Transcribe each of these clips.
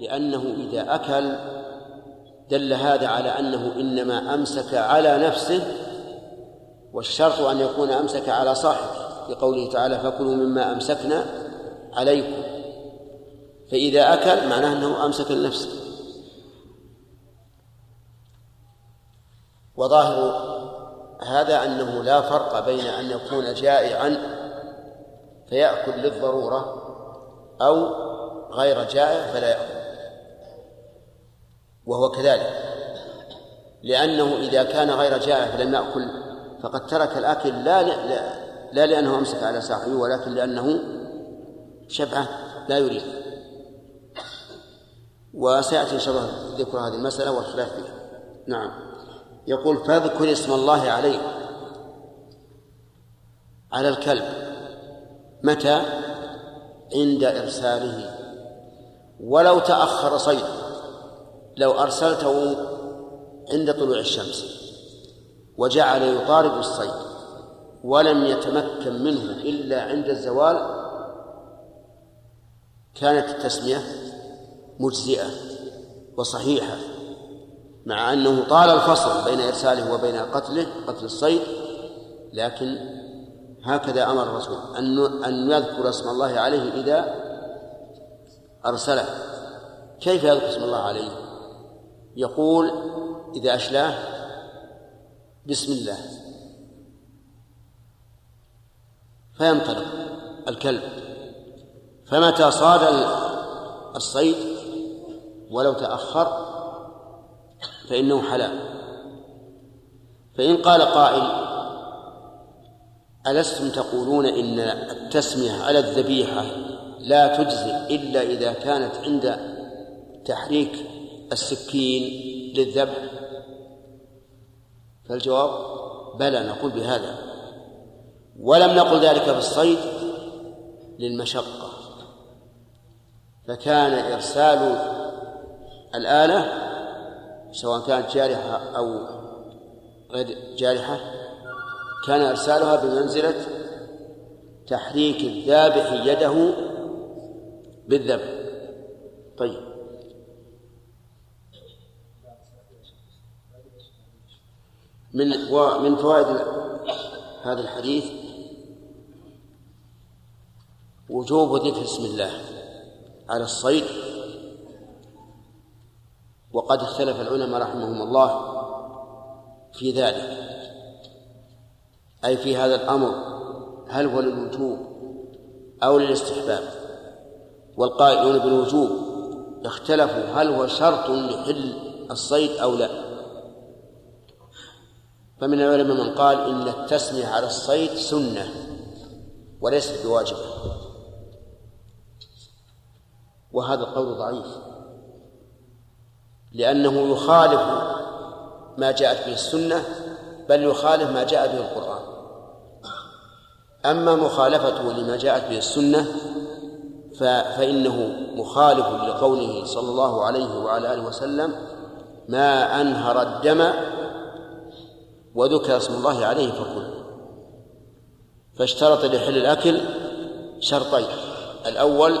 لأنه إذا أكل دل هذا على أنه إنما أمسك على نفسه والشرط أن يكون أمسك على صاحبه لقوله تعالى فكلوا مما أمسكنا عليكم. فإذا أكل معناه أنه أمسك لنفسه. وظاهر هذا أنه لا فرق بين أن يكون جائعا فيأكل للضرورة أو غير جائع فلا يأكل. وهو كذلك. لأنه إذا كان غير جائع فلم يأكل فقد ترك الأكل لا لا, لا لأنه أمسك على صاحبه ولكن لأنه شبعة لا يريد. وسيأتي إن شاء الله ذكر هذه المسألة والخلاف فيها. نعم. يقول فاذكر اسم الله عليه على الكلب. متى؟ عند إرساله. ولو تأخر صيده لو أرسلته عند طلوع الشمس وجعل يطارد الصيد ولم يتمكن منه إلا عند الزوال كانت التسمية مجزئة وصحيحة مع أنه طال الفصل بين إرساله وبين قتله قتل الصيد لكن هكذا أمر الرسول أن أن يذكر اسم الله عليه إذا أرسله كيف يذكر اسم الله عليه؟ يقول إذا أشلاه بسم الله. فينطلق الكلب. فمتى صاد الصيد ولو تأخر فإنه حلال. فإن قال قائل ألستم تقولون إن التسمية على الذبيحة لا تجزي إلا إذا كانت عند تحريك السكين للذبح. فالجواب بلى نقول بهذا. ولم نقل ذلك في الصيد للمشقة. فكان إرسال الآلة سواء كانت جارحة أو غير جارحة كان إرسالها بمنزلة تحريك الذابح يده بالذبح. طيب. من ومن فوائد هذا الحديث وجوب ذكر اسم الله على الصيد. وقد اختلف العلماء رحمهم الله في ذلك. أي في هذا الأمر هل هو للوجوب أو للاستحباب؟ والقائلون بالوجوب اختلفوا هل هو شرط لحل الصيد أو لا. فمن العلماء من قال إن التسمية على الصيد سنة وليست بواجبة. وهذا القول ضعيف. لأنه يخالف ما جاءت به السنة بل يخالف ما جاء به القرآن. أما مخالفته لما جاءت به السنة فإنه مخالف لقوله صلى الله عليه وعلى آله وسلم ما أنهر الدم وذكر اسم الله عليه فكل فاشترط لحل الأكل شرطين. الأول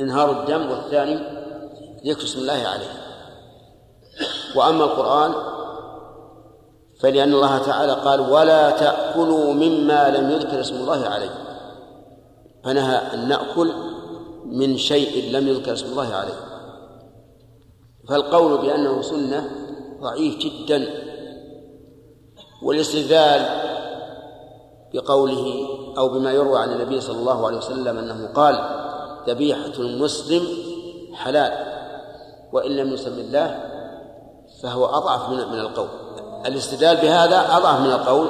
إنهار الدم والثاني ذكر اسم الله عليه. وأما القرآن فلأن الله تعالى قال ولا تأكلوا مما لم يذكر اسم الله عليه. فنهى أن نأكل من شيء لم يذكر اسم الله عليه. فالقول بأنه سنة ضعيف جدا. والاستدلال بقوله أو بما يروى عن النبي صلى الله عليه وسلم أنه قال ذبيحة المسلم حلال وإن لم يسم الله فهو أضعف من من القول. الاستدلال بهذا أضعف من القول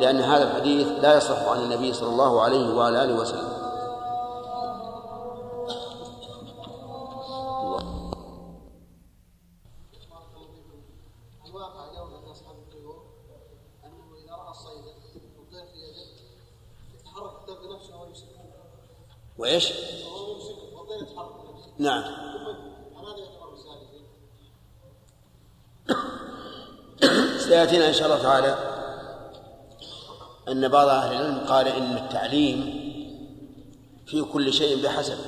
لأن هذا الحديث لا يصح عن النبي صلى الله عليه وعلى آله وسلم. وإيش؟ نعم. سيأتينا إن شاء الله تعالى أن بعض أهل العلم قال إن التعليم في كل شيء بحسب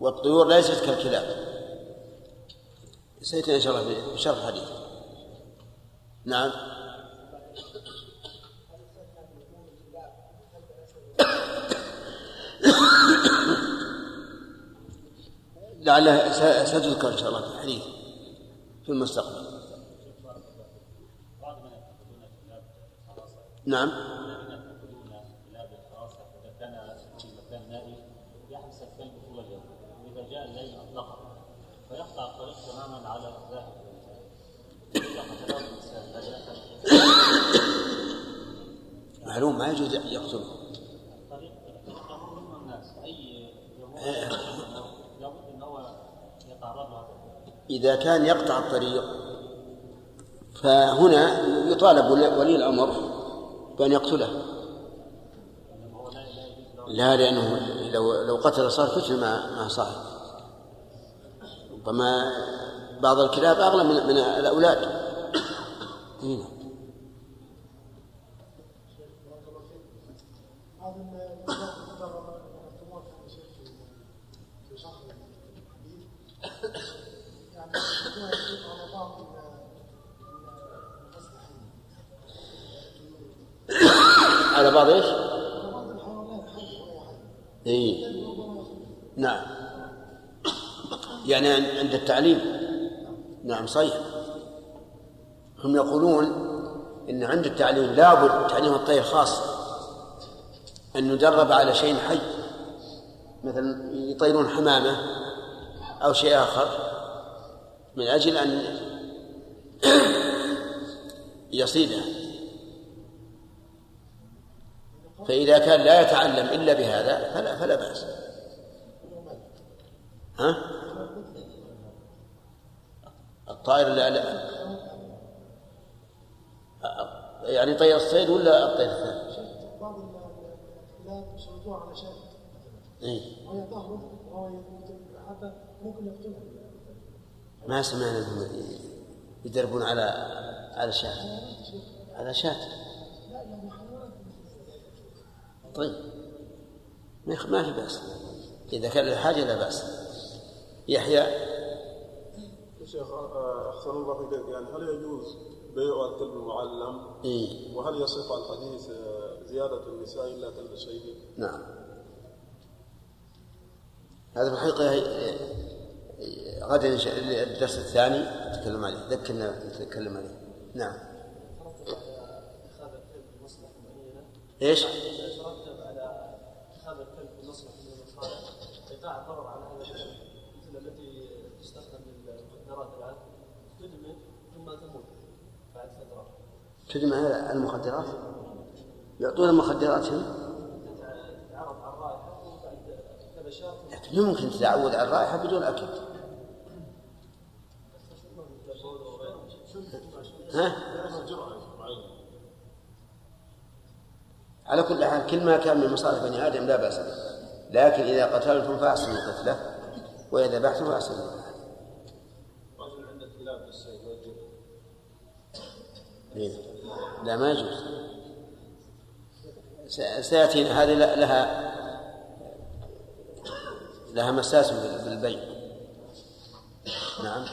والطيور ليست كالكلاب. سيأتي إن شاء الله في شرح الحديث. نعم. لعله ستذكر إن شاء الله في الحديث في المستقبل. نعم. فيقطع الطريق تماما على معلوم ما يجوز يقتله طريق الناس اي لابد ان هو إذا كان يقطع الطريق فهنا يطالب ولي الأمر بأن يقتله. لا لأنه لو لو قتل صار فتنه مع مع صاحب ربما بعض الكلاب أغلى من, من الأولاد. على بعض إيش؟ إي. نعم. يعني عند التعليم. نعم صحيح. هم يقولون إن عند التعليم لابد تعليم الطير خاص. أن ندرب على شيء حي. مثلا يطيرون حمامة أو شيء آخر. من أجل أن يصيده. فإذا كان لا يتعلم إلا بهذا فلا فلا بأس ها؟ الطائر اللي يعني طير الصيد ولا الطير الثاني؟ بعض على ممكن يقتلها ما سمعنا انهم يدربون على على شاة على شاة طيب. ما في بأس. إذا كان للحاجة لا بأس. يحيى؟ شيخ آه، أحسن الله إليك. يعني هل يجوز بيع الكلب المعلم؟ إيه؟ وهل يصح الحديث آه، زيادة النساء إلا كلب الشيء؟ نعم. هذا في الحقيقة غدا الدرس الثاني نتكلم عليه. ذكرنا نتكلم عليه. نعم. إيش؟ يترتب على اتخاذ الكلب بمصلحة من المصالح ضرر على هذا مثل التي تستخدم المخدرات الآن تدمن ثم تموت بعد تدمن على المخدرات؟ يعطون المخدرات هم؟ تتعرض على شهر لكن يمكن تتعود على الرائحة بدون أكل ها؟ على كل حال كل ما كان من مصالح بني آدم لا بأس به لكن إذا قتلتم فأحسنوا قتله وإذا ذبحتم فأحسنوا إيه. لا ما يجوز. سيأتينا هذه لها لها مساس بالبيع. نعم.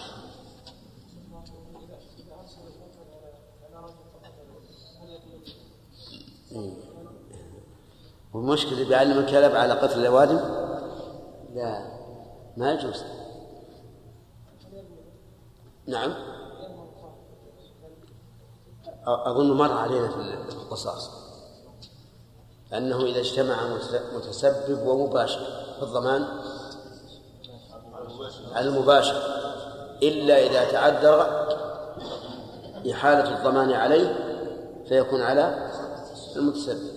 إيه. والمشكلة بيعلم الكلب على قتل الأوادم؟ لا ما يجوز. نعم. أظن مر علينا في القصاص. أنه إذا اجتمع متسبب ومباشر في الضمان. المباشر. إلا إذا تعذر إحالة الضمان عليه فيكون على المتسبب.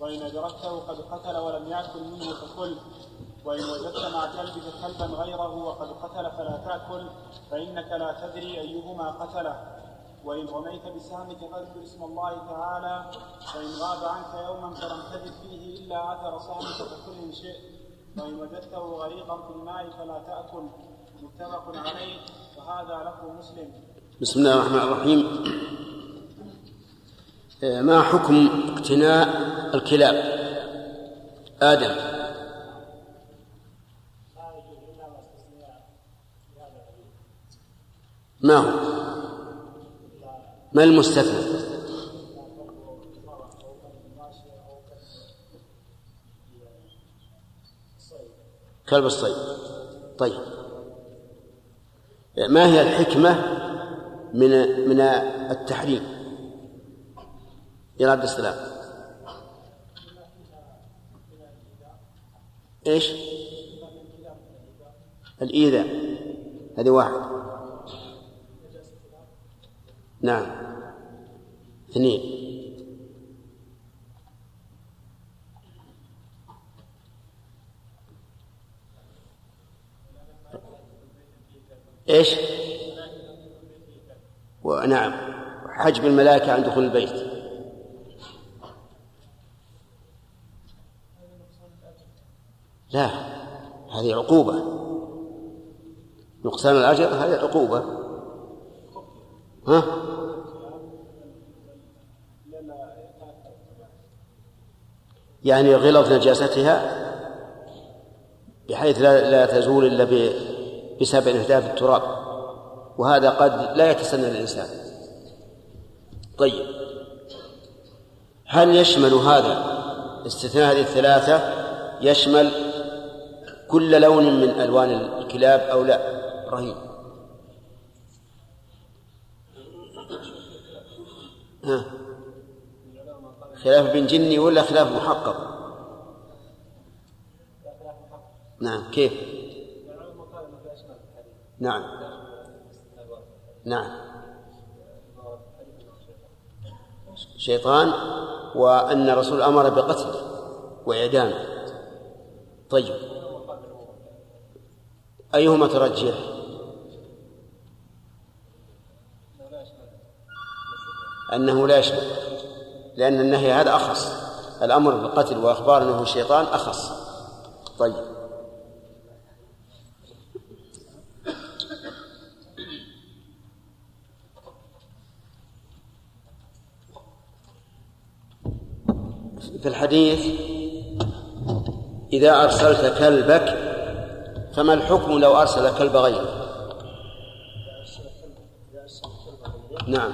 وإن أدركته قد قتل ولم يأكل منه فكل. وإن وجدت مع كلبك كلبا غيره وقد قتل فلا تأكل. فإنك لا تدري أيهما قتله. وإن رميت بسهمك فاذكر اسم الله تعالى. وإن غاب عنك يوما فلم تجد فيه إلا أثر سهمك فكل شئت. وإن وجدته غريقا في الماء فلا تأكل. متفق عليه. وهذا لفظ مسلم. بسم الله الرحمن الرحيم. ما حكم اقتناء الكلاب؟ آدم. ما هو؟ ما المستثنى؟ كلب الصيد. طيب. ما هي الحكمة من من التحريم؟ يا عبد السلام إيش؟ الإيذاء. هذه واحد. نعم. اثنين. إيش؟ ونعم حجب الملائكة عن دخول البيت. لا هذه عقوبة. نقصان الأجر هذه عقوبة. ها؟ يعني غلظ نجاستها بحيث لا, لا تزول إلا بسبب إهداف التراب. وهذا قد لا يتسنى الإنسان طيب. هل يشمل هذا استثناء هذه الثلاثة؟ يشمل كل لون من ألوان الكلاب أو لا؟ رهيب. ها. خلاف بن جني ولا خلاف محقق؟ نعم كيف؟ نعم. نعم. شيطان وأن الرسول أمر بقتله وإعدامه. طيب. أيهما ترجح أنه لا يشمل لأن النهي هذا أخص الأمر بالقتل وأخبار أنه الشيطان أخص طيب. في الحديث إذا أرسلت كلبك فما الحكم لو أرسل كلب غيره نعم.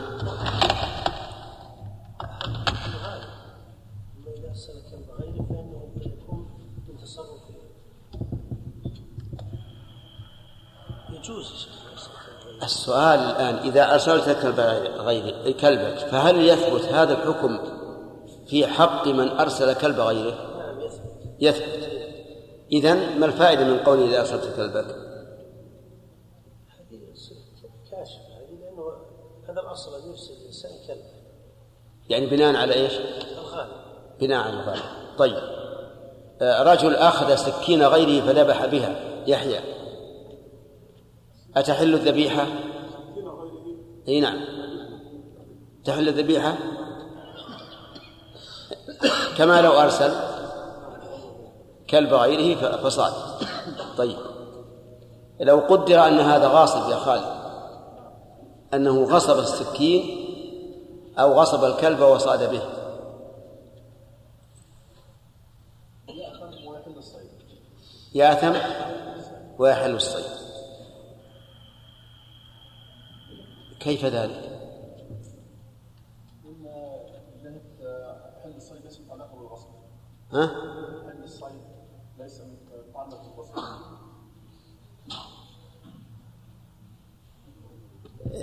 السؤال الآن إذا أرسلت كلب غير كلبك فهل يثبت هذا الحكم في حق من أرسل كلب غيره؟ يثبت. إذا ما الفائدة من قوله إذا أرسلت كلبك؟ كاشف لأنه هذا الأصل أن يرسل الإنسان كلب يعني بناء على إيش؟ الغالب بناء على الغالب طيب. آه، رجل أخذ سكين غيره فذبح بها. يحيى. أتحل الذبيحة؟ إي نعم. تحل الذبيحة؟ كما لو أرسل. كلب غيره فصاد طيب. لو قدر أن هذا غاصب يا خالد أنه غصب السكين أو غصب الكلب وصاد به. يأثم ويحل الصيد. كيف ذلك؟ ها؟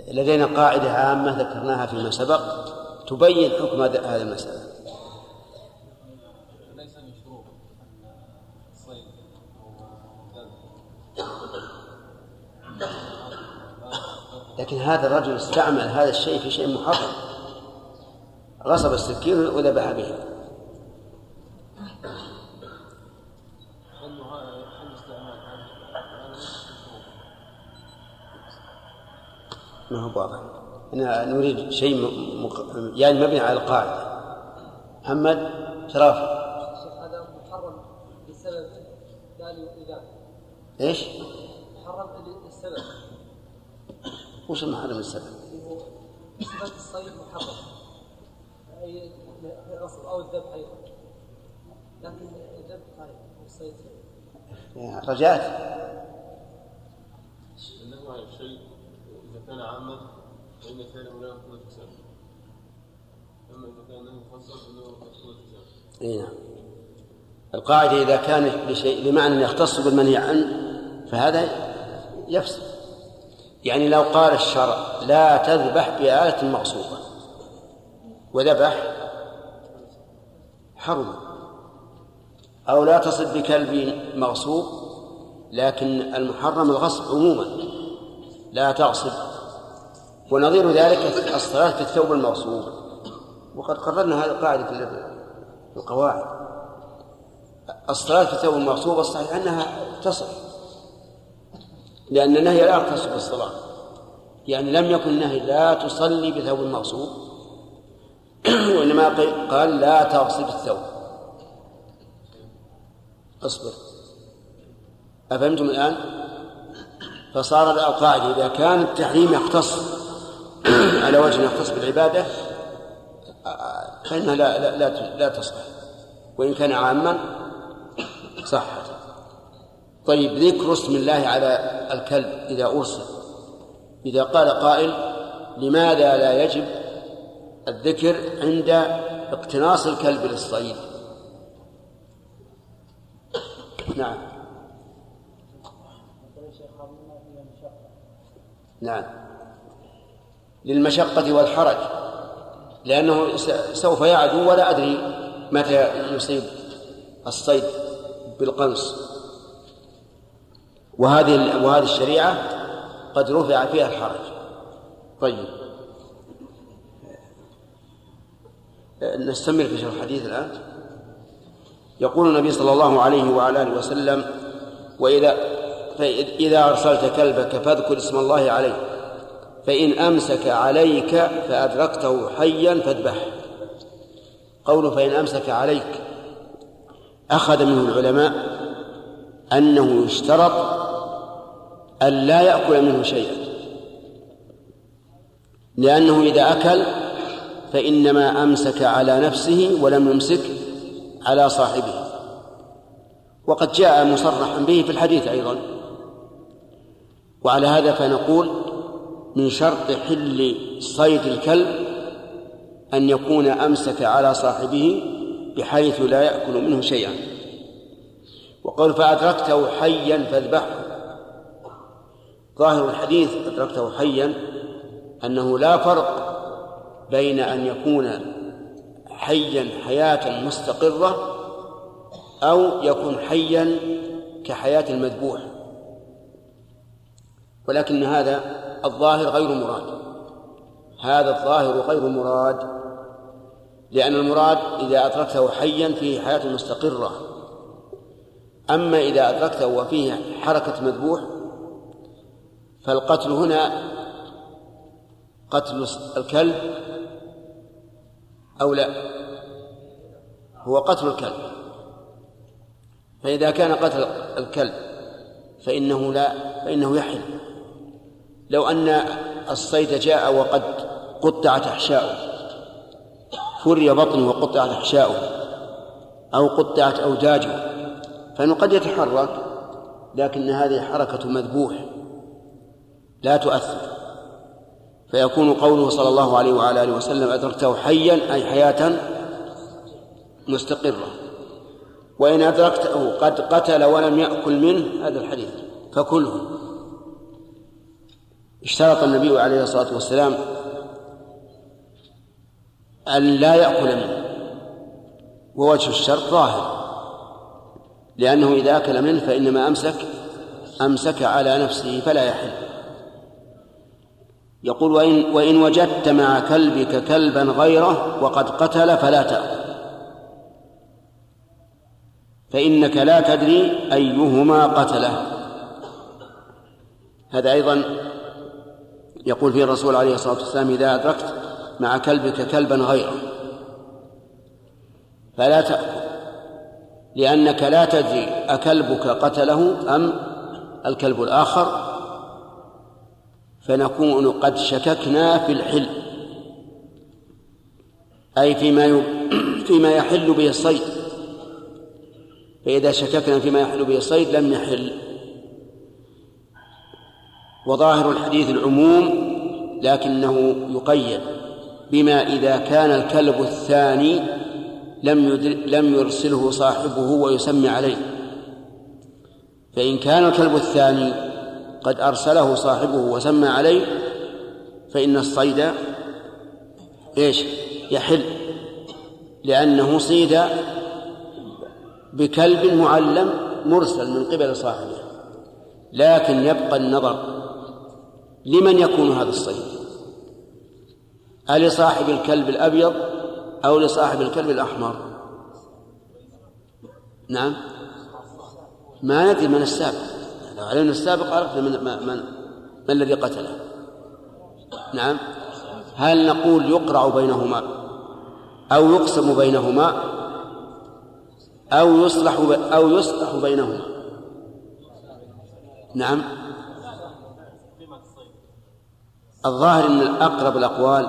لدينا قاعدة عامة ذكرناها فيما سبق تبين حكم هذه المسألة. لكن هذا الرجل استعمل هذا الشيء في شيء محرم. غصب السكين وذبح به. ما هو واضح. أنا نريد شيء مق... يعني مبني على القاعدة. محمد شرافي هذا محرم بسبب لا لإذا إيش؟ محرم للسبب. وش المحرم السبب؟ صفة الصيد محرم. أي الأصل أو الذبح أيضا. لكن الذبح طيب والصيد رجعت النهي عن الشيء إذا كان عاما فإن فعله لا يكون فساد أما إذا كان خاصا فإنه يكون فساد إي نعم. القاعدة إذا كان لشيء بمعنى يختص بالمنهي عنه فهذا يفسد. يعني لو قال الشرع لا تذبح بآلة مغصوبة وذبح حرم. أو لا تصد بكلب مغصوب لكن المحرم الغصب عموما. لا تغصب ونظير ذلك الصلاة في الثوب المغصوب. وقد قررنا هذه القاعدة في القواعد. الصلاة في الثوب المغصوب الصحيح أنها تصح. لأن النهي لا يختص بالصلاة. يعني لم يكن النهي لا تصلي بثوب مغصوب وإنما قال لا تغصب الثوب. اصبر. أفهمتم الآن؟ فصار القاعدة إذا كان التحريم يختص على وجه يختص بالعبادة فإنها لا لا لا, لا تصح وإن كان عاما صحت طيب ذكر اسم الله على الكلب إذا أرسل. إذا قال قائل لماذا لا يجب الذكر عند اقتناص الكلب للصيد؟ نعم. نعم. للمشقة والحرج لأنه سوف يعدو ولا أدري متى يصيب الصيد بالقنص وهذه وهذه الشريعة قد رفع فيها الحرج. طيب. نستمر في شرح الحديث الآن. يقول النبي صلى الله عليه وعلى آله وسلم وإذا فإذا أرسلت كلبك فاذكر اسم الله عليه. فإن أمسك عليك فأدركته حيا فاذبحه قوله فإن أمسك عليك أخذ منه العلماء أنه يشترط أن لا يأكل منه شيئا. لأنه إذا أكل فإنما أمسك على نفسه ولم يمسك على صاحبه. وقد جاء مصرحا به في الحديث أيضا. وعلى هذا فنقول من شرط حل صيد الكلب أن يكون أمسك على صاحبه بحيث لا يأكل منه شيئا. وقول فأدركته حيا فاذبحه. ظاهر الحديث أدركته حيا أنه لا فرق بين أن يكون حيا حياة مستقرة أو يكون حيا كحياة المذبوح. ولكن هذا الظاهر غير مراد. هذا الظاهر غير مراد لأن المراد إذا أدركته حيا فيه حياة مستقرة. أما إذا أدركته وفيه حركة مذبوح فالقتل هنا قتل الكلب أو لا؟ هو قتل الكلب. فإذا كان قتل الكلب فإنه لا فإنه يحل لو أن الصيد جاء وقد قطعت أحشاؤه فري بطنه وقطعت أحشاؤه أو قطعت أوجاجه فإنه قد يتحرك لكن هذه حركة مذبوح لا تؤثر. فيكون قوله صلى الله عليه وعلى آله وسلم أدركته حيا أي حياة مستقرة. وإن أدركته قد قتل ولم يأكل منه هذا الحديث فكله. اشترط النبي عليه الصلاة والسلام أن لا يأكل منه. ووجه الشرط ظاهر. لأنه إذا أكل منه فإنما أمسك أمسك على نفسه فلا يحل. يقول وإن, وإن وجدت مع كلبك كلبا غيره وقد قتل فلا تأكل. فإنك لا تدري أيهما قتله. هذا أيضا يقول فيه الرسول عليه الصلاة والسلام إذا أدركت مع كلبك كلبا غيره فلا تأكل لأنك لا تدري أكلبك قتله أم الكلب الآخر فنكون قد شككنا في الحل أي فيما فيما يحل به الصيد فإذا شككنا فيما يحل به الصيد لم يحل وظاهر الحديث العموم لكنه يقيد بما إذا كان الكلب الثاني لم لم يرسله صاحبه ويسمي عليه فإن كان الكلب الثاني قد أرسله صاحبه وسمى عليه فإن الصيد إيش؟ يحل لأنه صيد بكلب معلم مرسل من قبل صاحبه لكن يبقى النظر لمن يكون هذا الصيد؟ ألصاحب الكلب الأبيض أو لصاحب الكلب الأحمر؟ نعم. ما ندري من السابق. لو علمنا السابق عرفنا من, من, من, من الذي قتله. نعم. هل نقول يقرع بينهما أو يقسم بينهما أو يصلح أو يصلح بينهما؟ نعم. الظاهر أن أقرب الأقوال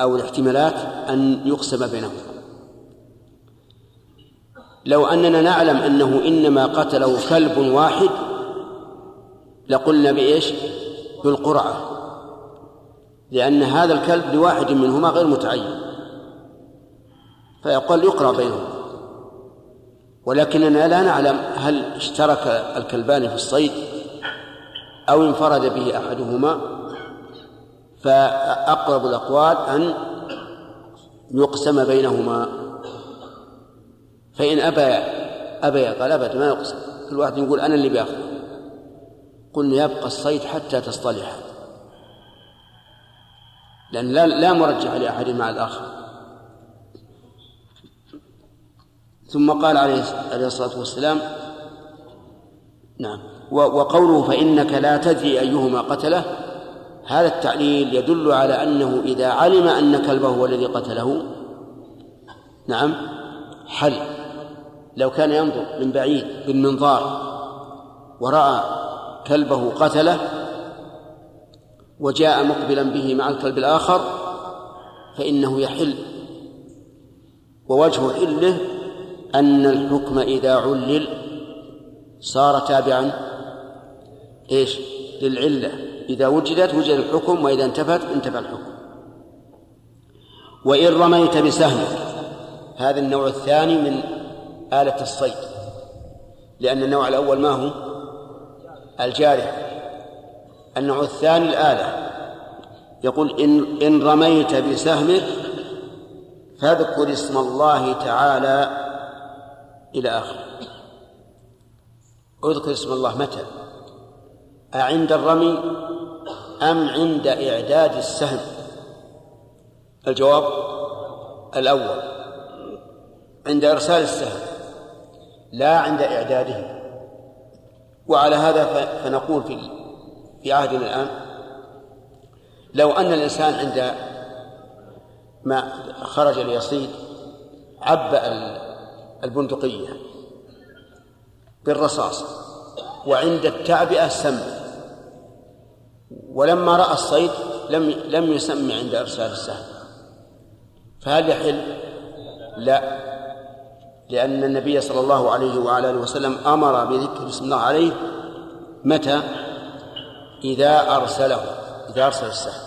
أو الاحتمالات أن يقسم بينهما لو أننا نعلم أنه إنما قتله كلب واحد لقلنا بإيش؟ بالقرعة. لأن هذا الكلب لواحد منهما غير متعين. فيقول يقرأ بينهما ولكننا لا نعلم هل اشترك الكلبان في الصيد أو انفرد به أحدهما. فأقرب الأقوال أن يقسم بينهما. فإن أبى أبى قال أبدا ما يقسم. كل واحد يقول أنا اللي بياخذ قلنا يبقى الصيد حتى تصطلح. لأن لا, لا مرجح لأحد مع الآخر. ثم قال عليه الصلاة والسلام نعم. وقوله فإنك لا تدري أيهما قتله هذا التعليل يدل على أنه إذا علم أن كلبه هو الذي قتله نعم حل. لو كان ينظر من بعيد بالمنظار ورأى كلبه قتله وجاء مقبلا به مع الكلب الآخر فإنه يحل. ووجه حله أن الحكم إذا علل صار تابعا إيش؟ للعلة. إذا وجدت وجد الحكم وإذا انتفت انتفى الحكم. وإن رميت بسهم هذا النوع الثاني من آلة الصيد. لأن النوع الأول ما هو؟ الجارح. النوع الثاني الآلة. يقول إن إن رميت بسهمك فاذكر اسم الله تعالى إلى آخره. اذكر اسم الله متى؟ أعند الرمي أم عند إعداد السهم؟ الجواب الأول عند إرسال السهم لا عند إعداده. وعلى هذا فنقول في في عهدنا الآن لو أن الإنسان عند ما خرج ليصيد عبأ البندقية بالرصاص وعند التعبئة سم ولما رأى الصيد لم لم يسمي عند إرسال السهم فهل يحل؟ لا لأن النبي صلى الله عليه وعلى آله وسلم أمر بذكر بسم الله عليه متى؟ إذا أرسله إذا أرسل السهم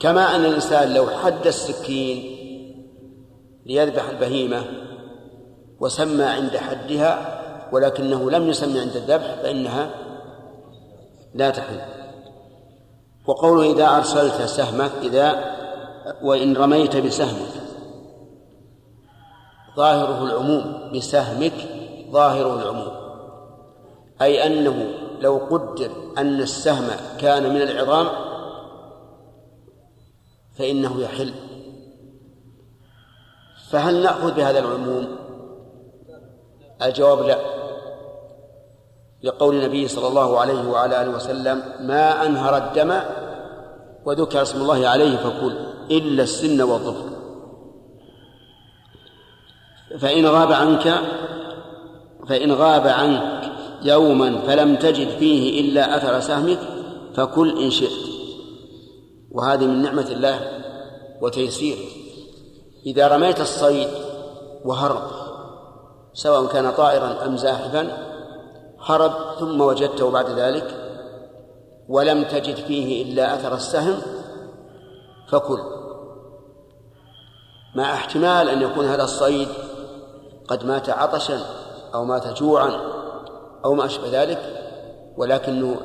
كما أن الإنسان لو حد السكين ليذبح البهيمة وسمى عند حدها ولكنه لم يسمى عند الذبح فإنها لا تحل وقوله إذا أرسلت سهمك إذا وإن رميت بسهمك. ظاهره العموم بسهمك ظاهره العموم. أي أنه لو قدر أن السهم كان من العظام فإنه يحل. فهل نأخذ بهذا العموم؟ الجواب لا. لقول النبي صلى الله عليه وعلى آله وسلم ما أنهر الدم وذكر اسم الله عليه فكل إلا السن والظفر. فإن غاب عنك فإن غاب عنك يوما فلم تجد فيه إلا أثر سهمك فكل إن شئت. وهذه من نعمة الله وتيسيره. إذا رميت الصيد وهرب سواء كان طائرا أم زاحفا هرب ثم وجدته بعد ذلك ولم تجد فيه إلا أثر السهم فكل. مع احتمال أن يكون هذا الصيد قد مات عطشا أو مات جوعا أو ما أشبه ذلك ولكنه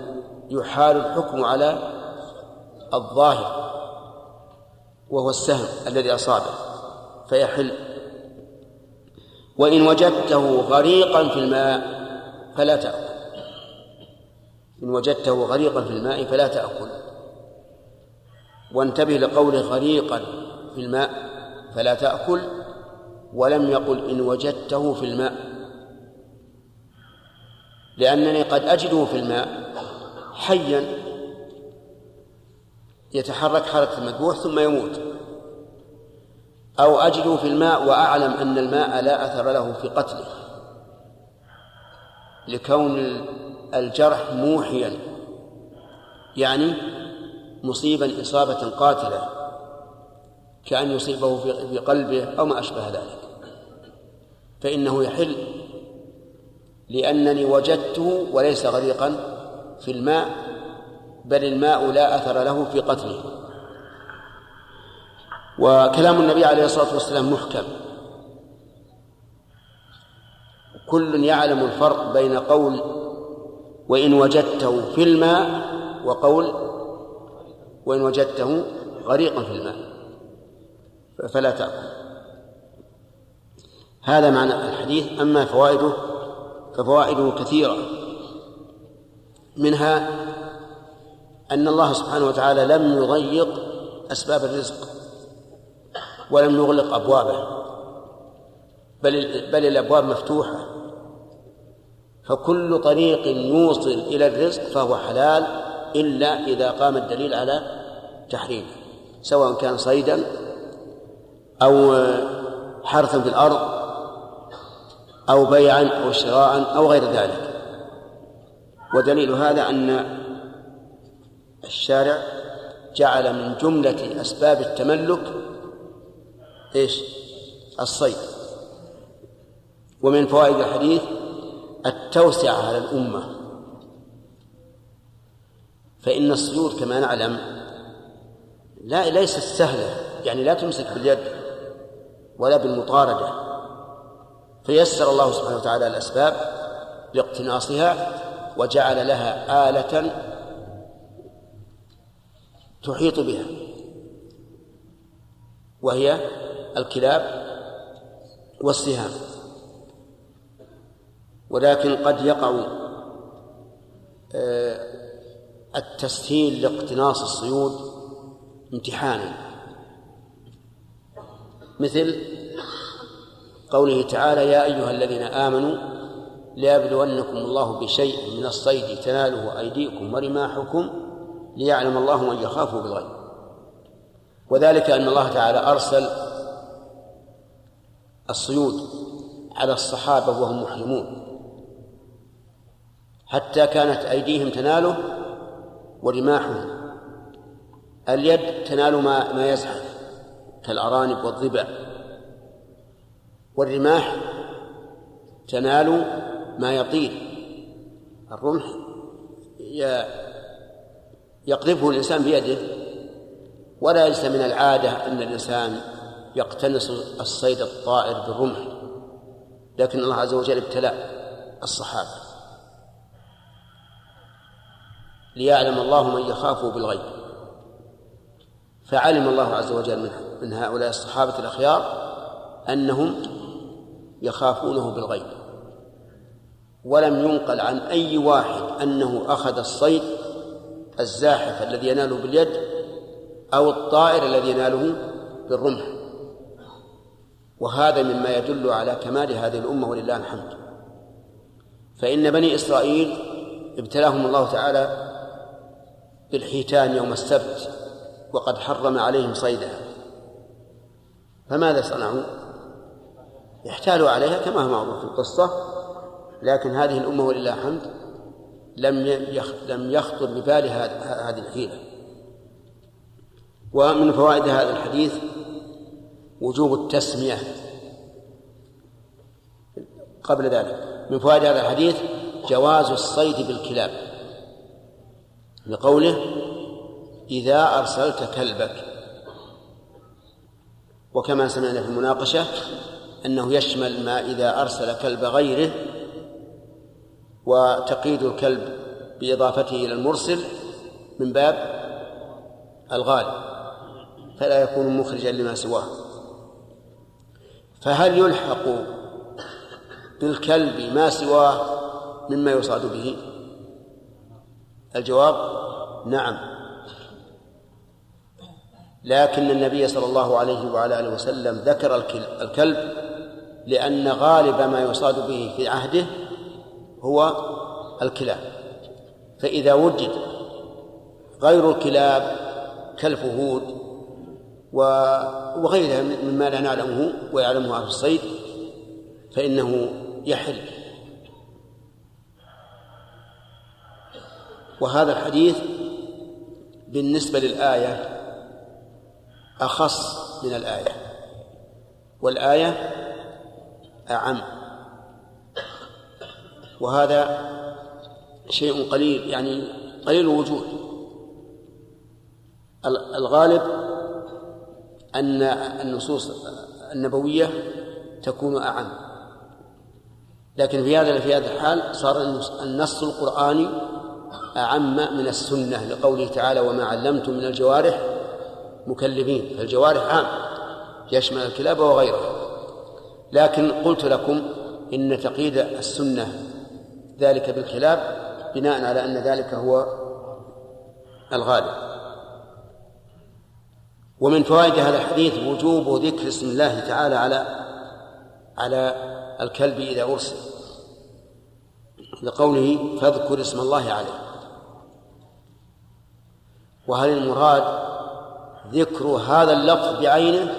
يحال الحكم على الظاهر وهو السهم الذي أصابه فيحل. وإن وجدته غريقا في الماء فلا تأكل. إن وجدته غريقا في الماء فلا تأكل. وانتبه لقوله غريقا في الماء فلا تأكل. ولم يقل إن وجدته في الماء. لأنني قد أجده في الماء حيا يتحرك حركة المذبوح ثم يموت. أو أجده في الماء وأعلم أن الماء لا أثر له في قتله. لكون الجرح موحيا يعني مصيبا إصابة قاتلة كأن يصيبه في قلبه أو ما أشبه ذلك. فإنه يحل لأنني وجدته وليس غريقا في الماء بل الماء لا أثر له في قتله. وكلام النبي عليه الصلاة والسلام محكم. كل يعلم الفرق بين قول وإن وجدته في الماء وقول وإن وجدته غريقا في الماء. فلا تأكل. هذا معنى الحديث أما فوائده ففوائده كثيرة. منها أن الله سبحانه وتعالى لم يضيق أسباب الرزق ولم يغلق أبوابه بل بل الأبواب مفتوحة. فكل طريق يوصل إلى الرزق فهو حلال إلا إذا قام الدليل على تحريمه سواء كان صيدا أو حرثا في الأرض أو بيعا أو شراء أو غير ذلك ودليل هذا أن الشارع جعل من جملة أسباب التملك إيش؟ الصيد ومن فوائد الحديث التوسعة على الأمة. فإن الصيود كما نعلم لا ليست سهلة يعني لا تمسك باليد ولا بالمطاردة. فيسر الله سبحانه وتعالى الأسباب لاقتناصها وجعل لها آلة تحيط بها وهي الكلاب والسهام. ولكن قد يقع آه، التسهيل لاقتناص الصيود امتحانا. مثل قوله تعالى يا أيها الذين آمنوا ليبلونكم الله بشيء من الصيد تناله أيديكم ورماحكم ليعلم الله من يخافه بالغيب. وذلك أن الله تعالى أرسل الصيود على الصحابة وهم محرمون. حتى كانت أيديهم تناله ورماحهم. اليد تنال ما ما يزحف كالأرانب والضبع. والرماح تنال ما يطير. الرمح يقذفه الإنسان بيده. ولا ليس من العادة أن الإنسان يقتنص الصيد الطائر بالرمح. لكن الله عز وجل ابتلى الصحابة. ليعلم الله من يخافه بالغيب. فعلم الله عز وجل من هؤلاء الصحابة الأخيار أنهم يخافونه بالغيب. ولم ينقل عن أي واحد أنه أخذ الصيد الزاحف الذي يناله باليد أو الطائر الذي يناله بالرمح. وهذا مما يدل على كمال هذه الأمة ولله الحمد. فإن بني إسرائيل ابتلاهم الله تعالى بالحيتان يوم السبت وقد حرم عليهم صيدها. فماذا صنعوا؟ احتالوا عليها كما هو معروف في القصة لكن هذه الأمة ولله الحمد لم لم يخطر ببالها هذه الحيلة. ومن فوائد هذا الحديث وجوب التسمية. قبل ذلك من فوائد هذا الحديث جواز الصيد بالكلاب. لقوله إذا أرسلت كلبك. وكما سمعنا في المناقشة أنه يشمل ما إذا أرسل كلب غيره وتقييد الكلب بإضافته إلى المرسل من باب الغالب فلا يكون مخرجا لما سواه. فهل يلحق بالكلب ما سواه مما يصاد به؟ الجواب نعم. لكن النبي صلى الله عليه وعلى آله وسلم ذكر الكلب لأن غالب ما يصاد به في عهده هو الكلاب. فإذا وجد غير الكلاب كالفهود وغيرها مما لا نعلمه ويعلمه أهل الصيد فإنه يحل. وهذا الحديث بالنسبة للآية أخص من الآية والآية أعم. وهذا شيء قليل يعني قليل الوجود. الغالب أن النصوص النبوية تكون أعم. لكن في هذا في هذا الحال صار النص القرآني أعم من السنة لقوله تعالى وما علمتم من الجوارح مكلفين فالجوارح عام يشمل الكلاب وغيرها. لكن قلت لكم إن تقييد السنة ذلك بالكلاب بناء على أن ذلك هو الغالب. ومن فوائد هذا الحديث وجوب ذكر اسم الله تعالى على على الكلب إذا أرسل. لقوله فاذكر اسم الله عليه. وهل المراد ذكر هذا اللفظ بعينه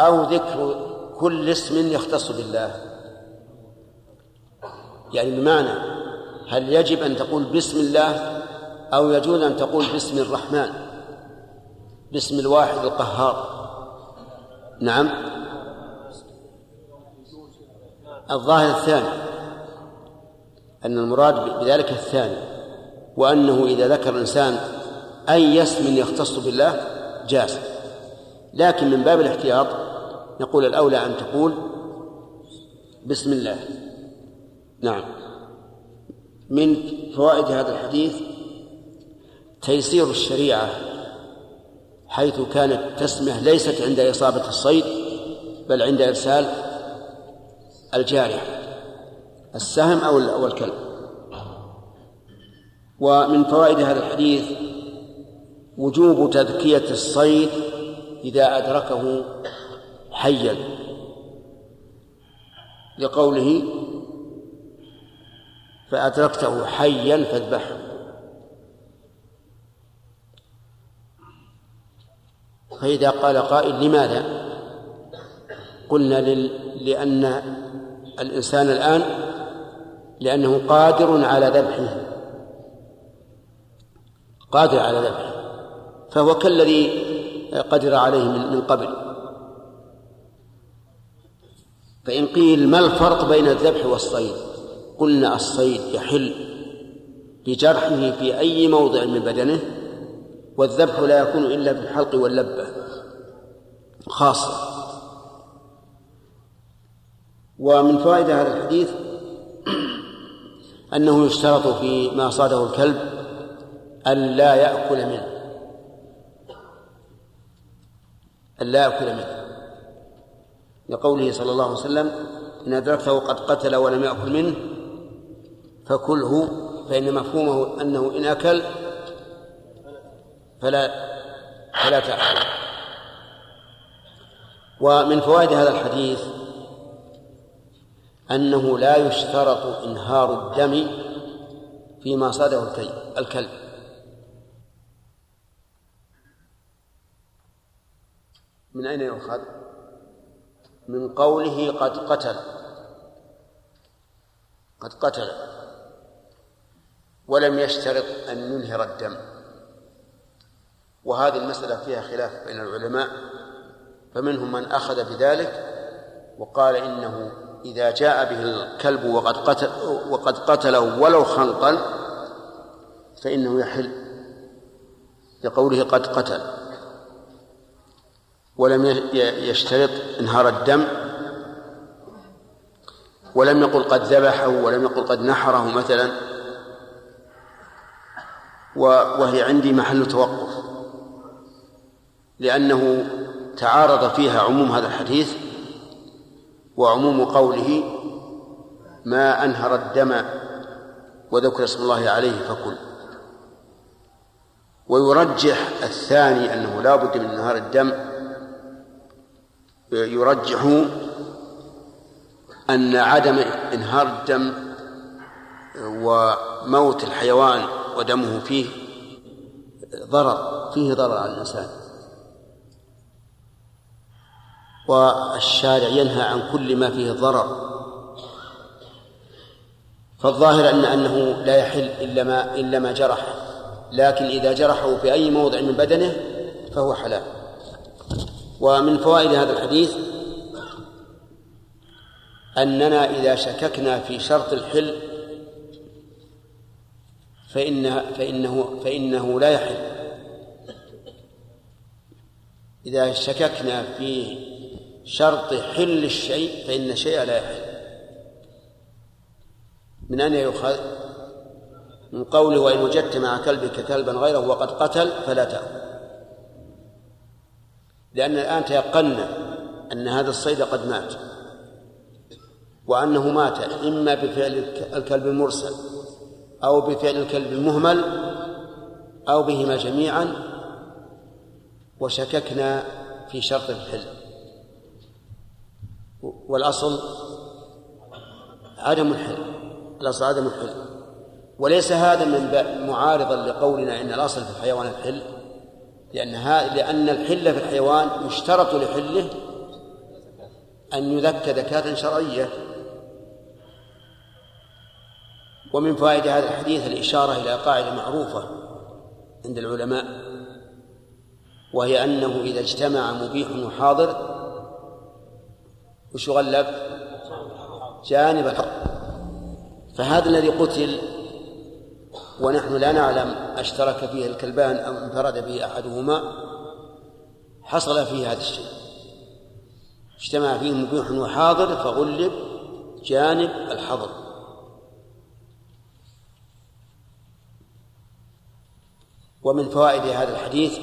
أو ذكر كل اسم يختص بالله؟ يعني بمعنى هل يجب أن تقول بسم الله أو يجوز أن تقول باسم الرحمن باسم الواحد القهار؟ نعم. الظاهر الثاني. أن المراد بذلك الثاني وأنه إذا ذكر الإنسان أي اسم يختص بالله جاز. لكن من باب الاحتياط نقول الأولى أن تقول بسم الله. نعم. من فوائد هذا الحديث تيسير الشريعة حيث كانت تسمح ليست عند إصابة الصيد بل عند إرسال الجارحة السهم أو الكلب. ومن فوائد هذا الحديث وجوب تذكية الصيد إذا أدركه حيا. لقوله فأدركته حيا فاذبحه. فإذا قال قائل لماذا؟ قلنا لأن الإنسان الآن لأنه قادر على ذبحه. قادر على ذبحه. فهو كالذي قدر عليه من قبل. فإن قيل ما الفرق بين الذبح والصيد؟ قلنا الصيد يحل بجرحه في أي موضع من بدنه والذبح لا يكون إلا في الحلق واللبة خاصة. ومن فوائد هذا الحديث أنه يشترط في ما صاده الكلب أن لا يأكل منه. أن لا يأكل منه. لقوله صلى الله عليه وسلم إن أدركته قد قتل ولم يأكل منه فكله فإن مفهومه أنه إن أكل فلا فلا تأكل. ومن فوائد هذا الحديث أنه لا يشترط إنهار الدم فيما صاده الكلب. من أين يؤخذ؟ من قوله قد قتل. قد قتل. ولم يشترط أن ينهر الدم. وهذه المسألة فيها خلاف بين العلماء فمنهم من أخذ بذلك وقال إنه إذا جاء به الكلب وقد قتل وقد قتله ولو خنقا فإنه يحل لقوله قد قتل. ولم يشترط انهار الدم ولم يقل قد ذبحه ولم يقل قد نحره مثلا وهي عندي محل توقف. لأنه تعارض فيها عموم هذا الحديث وعموم قوله ما أنهر الدم وذكر اسم الله عليه فكل. ويرجح الثاني أنه لا بد من انهار الدم يرجح أن عدم إنهار الدم وموت الحيوان ودمه فيه ضرر فيه ضرر على الإنسان. والشارع ينهى عن كل ما فيه ضرر. فالظاهر أن أنه لا يحل إلا ما إلا ما جرح. لكن إذا جرحه في أي موضع من بدنه فهو حلال. ومن فوائد هذا الحديث أننا إذا شككنا في شرط الحل فإن فإنه فإنه لا يحل. إذا شككنا في شرط حل الشيء فإن الشيء لا يحل. من أين يؤخذ؟ من قوله وإن وجدت مع كلبك كلبا غيره وقد قتل فلا تأكل لأن الآن تيقنا أن هذا الصيد قد مات وأنه مات إما بفعل الكلب المرسل أو بفعل الكلب المهمل أو بهما جميعا وشككنا في شرط الحل. والأصل عدم الحل. الأصل عدم الحل. وليس هذا من معارضا لقولنا إن الأصل في الحيوان الحل. لأن لأن الحل في الحيوان يشترط لحله أن يذكى ذكاة شرعية. ومن فوائد هذا الحديث الإشارة إلى قاعدة معروفة عند العلماء وهي أنه إذا اجتمع مبيح وحاضر وش غلب جانب الحق. فهذا الذي قتل ونحن لا نعلم أشترك فيه الكلبان أو انفرد به أحدهما حصل فيه هذا الشيء. اجتمع فيه مبيح وحاضر فغلب جانب الحظر. ومن فوائد هذا الحديث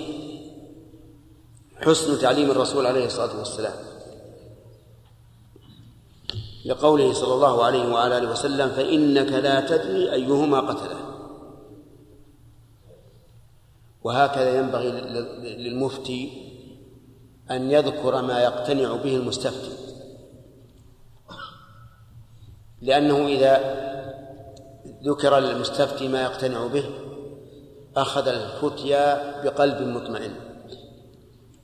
حسن تعليم الرسول عليه الصلاة والسلام. لقوله صلى الله عليه وعلى آله وسلم فإنك لا تدري أيهما قتله. وهكذا ينبغي للمفتي أن يذكر ما يقتنع به المستفتي. لأنه إذا ذكر للمستفتي ما يقتنع به أخذ الفتيا بقلب مطمئن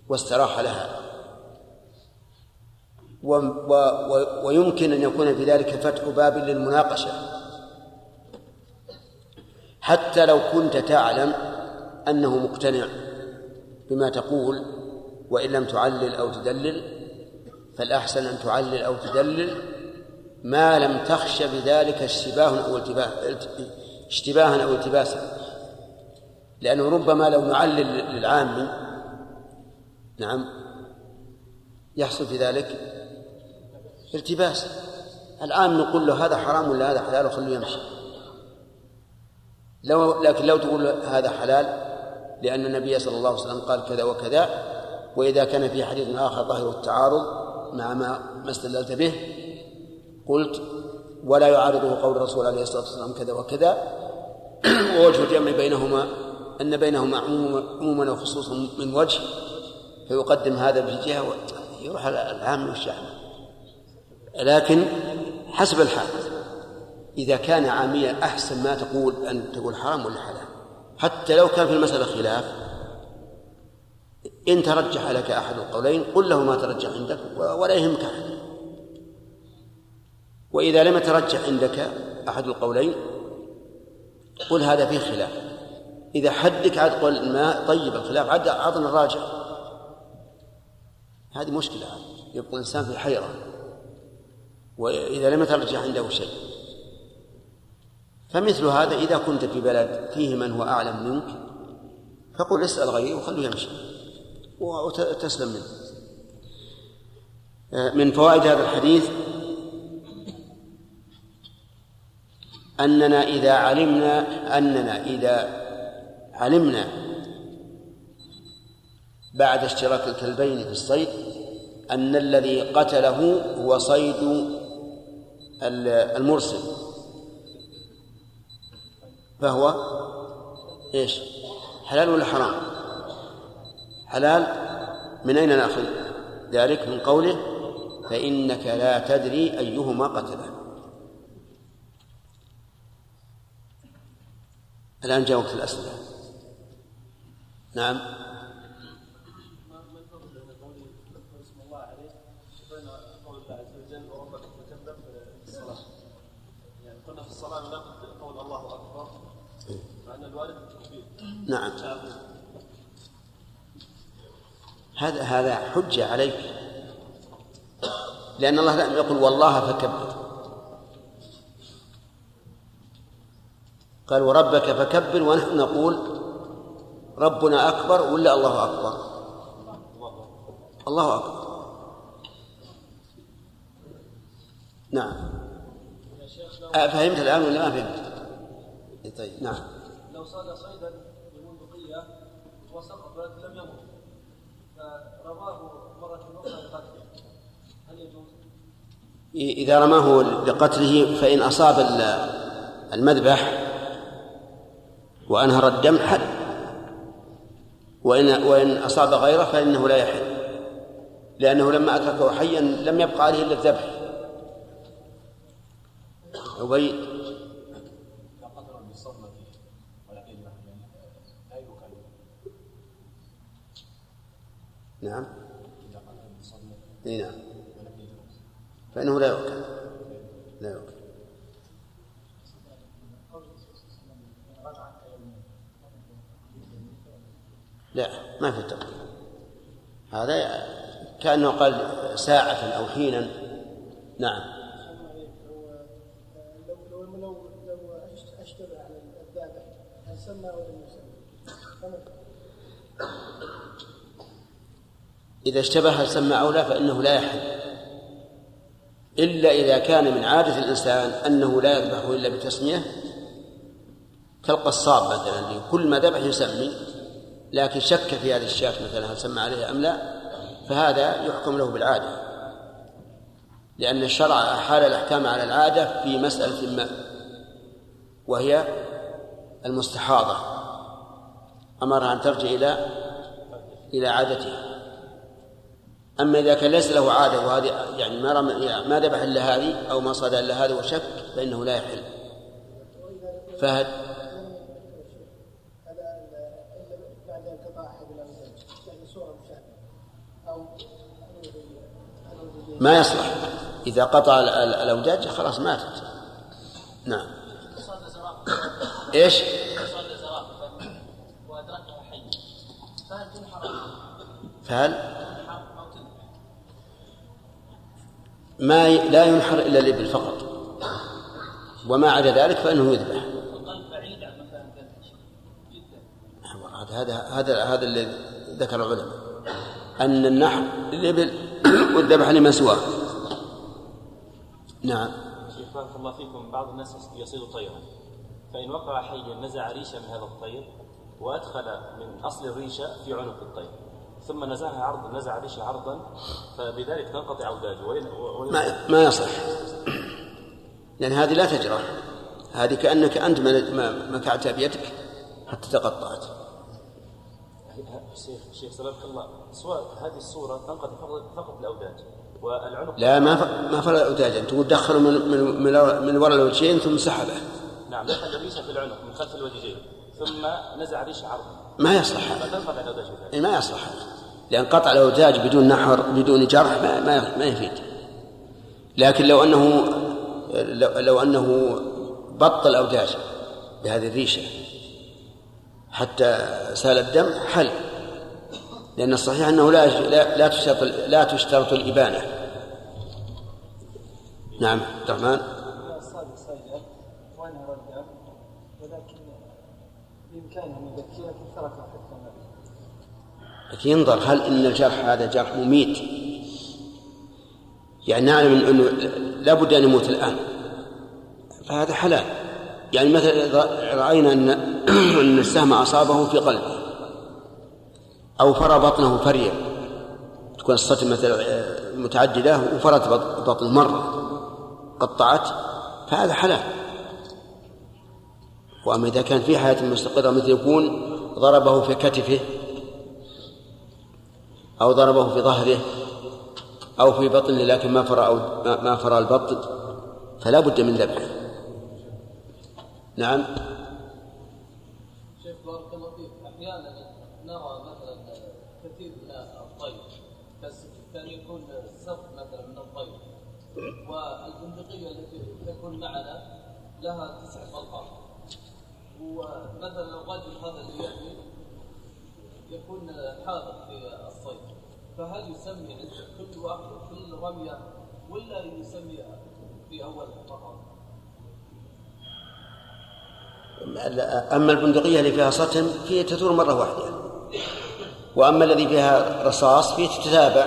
واستراح لها. و و و ويمكن أن يكون في ذلك فتح باب للمناقشة. حتى لو كنت تعلم أنه مقتنع بما تقول وإن لم تعلل أو تدلل فالأحسن أن تعلل أو تدلل ما لم تخش بذلك اشتباه أو اشتباها أو التباسا لأنه ربما لو نعلل للعام نعم يحصل في ذلك التباس. العام نقول له هذا حرام ولا هذا حلال؟ وخليه يمشي. لو لكن لو تقول هذا حلال لأن النبي صلى الله عليه وسلم قال كذا وكذا وإذا كان في حديث آخر ظاهر التعارض مع ما ما استدللت به قلت ولا يعارضه قول الرسول عليه الصلاة والسلام كذا وكذا. ووجه الجمع بينهما أن بينهما عموما وخصوصا من وجه فيقدم هذا بجهة يروح العام والشعب لكن حسب الحال إذا كان عاميا أحسن ما تقول أن تقول حرام ولا حلال؟ حتى لو كان في المسألة خلاف إن ترجح لك أحد القولين قل له ما ترجح عندك ولا يهمك أحد. وإذا لم يترجح عندك أحد القولين قل هذا فيه خلاف. إذا حدك عاد قل الماء طيب الخلاف عاد عطنا الراجع هذه مشكلة يبقى الإنسان في حيرة. وإذا لم يترجح عنده شيء. فمثل هذا إذا كنت في بلد فيه من هو أعلم منك فقل اسأل غيري وخليه يمشي وتسلم منه. من فوائد هذا الحديث أننا إذا علمنا أننا إذا علمنا بعد اشتراك الكلبين في الصيد أن الذي قتله هو صيد المرسل. فهو إيش؟ حلال ولا حرام؟ حلال. من أين نأخذ ذلك؟ من قوله فإنك لا تدري أيهما قتله. الآن جاء وقت الأسئلة. نعم. نعم. هذا هذا حجة عليك. لأن الله لم يقل والله فكبر. قال وربك فكبر ونحن نقول ربنا أكبر ولا الله أكبر؟ الله أكبر. نعم. فهمت الآن ولا ما فهمت؟ طيب نعم. لو صاد صيدا وسقط ولكن لم يمت. فرماه مرة أخرى لقتله هل يجوز؟ إذا رماه لقتله فإن أصاب المذبح وأنهر الدم حل وإن وإن أصاب غيره فإنه لا يحل. لأنه لما أتركه حيا لم يبقى عليه إلا الذبح. عبيد نعم. إي نعم. فإنه لا يؤكل. لا يؤكل. لا ما في تقدير هذا كأنه قال ساعة أو حينا. نعم. لو لو لو على الذابح هل سمى ولا؟ إذا اشتبه هل سمى لا فإنه لا يحل. إلا إذا كان من عادة الإنسان أنه لا يذبح إلا بتسمية كالقصاب مثلا. كل ما ذبح يسمي لكن شك في هذه الشاة مثلا هل سمى عليها أم لا فهذا يحكم له بالعادة. لأن الشرع أحال الأحكام على العادة في مسألة ما وهي المستحاضة. أمرها أن ترجع إلى إلى عادتها أما إذا كان ليس له عادة وهذه يعني ما ما ذبح إلا هذه أو ما صاد إلا هذه وشك فإنه لا يحل. فهد؟ يعني ما يصلح. إذا قطع ال- ال- الأوداج خلاص ماتت. نعم. إيش؟ فهل تنحر فهل ما. لا ينحر إلا الإبل فقط. وما عدا ذلك فإنه يذبح. هذا هذا هذا الذي ذكر العلماء. أن النحر للإبل والذبح لمن سواه. نعم. شيخ بارك الله فيكم بعض الناس يصيد طيرا. فإن وقع حيا نزع ريشة من هذا الطير وأدخل من أصل الريشة في عنق الطير. ثم نزعها عرضا نزع ريشة عرضا فبذلك تنقطع أوداجه ما ما يصح. لأن هذه لا تجرح هذه كأنك أنت مكعتها بيدك حتى تقطعت. شيخ شيخ سلامك الله. سواء هذه الصورة تنقطع فقط- الأوداج والعنق لا ما ف... ما فرق أوداجا تقول من من من, من وراء الوجهين ثم سحبه. نعم دخل الريشة في العنق من خلف الوجهين. ثم نزع ريشة عرضا. ما يصلح هذا. الأوداج إيه ما يصلح هذا. لأن قطع الأوتاج بدون نحر بدون جرح ما, ما, ما يفيد. لكن لو أنه لو, لو أنه بطل الأوداج بهذه الريشة حتى سال الدم حل. لأن الصحيح أنه لا لا, تشترط لا تشترط الإبانة. نعم عبد الرحمن. ولكن بامكانه أن يبكي لكن ينظر هل إن الجرح هذا جرح مميت؟ يعني نعلم إنه لابد أن يموت الآن. فهذا حلال. يعني مثلا رأينا أن أن السهم أصابه في قلبه أو فرى بطنه فريا. تكون الصدمه متعددة وفرت بطنه مرة قطعت فهذا حلال. وأما إذا كان في حياة مستقرة مثل يكون ضربه في كتفه أو ضربه في ظهره أو في بطنه لكن ما فرى أو ما فرى البطن فلا بد من ذبحه. نعم. شيخ بارك الله فيك. أحيانا نرى مثلا كثير من الطير بس كان يكون صف مثلا من الطير. والبندقية التي تكون معنا لها طلقات ومثلا الرجل هذا اللي يحمي يكون حاضر في الصيد فهل يسمي عند كل واحد كل رمية ولا يسمي في أول فقط؟ أما البندقية اللي فيها سطم فهي تثور مرة واحدة. وأما الذي فيها رصاص فهي تتتابع.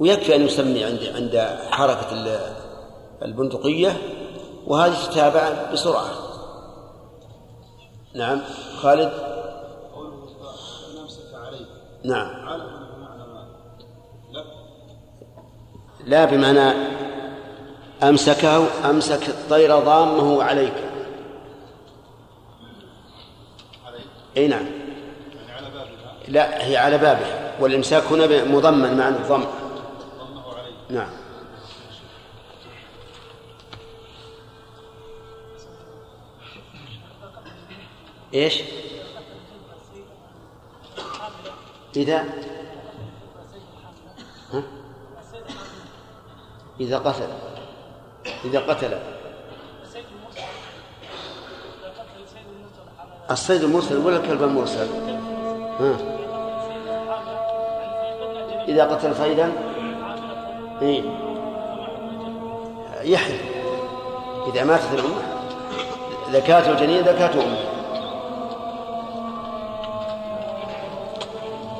ويكفي أن يسمي عند عند حركة ال- البندقية وهذه تتابع بسرعة. نعم. خالد؟ قوله عليه نعم. بمعنى لك لا بمعنى أمسكه أمسك الطير ضامه عليك. عليه أي نعم. يعني على لا هي على بابها. والإمساك هنا مضمن معنى الضم. ضمه عليه نعم. إيش؟ إذا ها؟ إذا قتل إذا قتل الصيد المرسل ولا الكلب المرسل ها؟ إذا قتل صيدا إيه؟ يحيى إذا ماتت الأمة زكاة الجنين زكاة أمة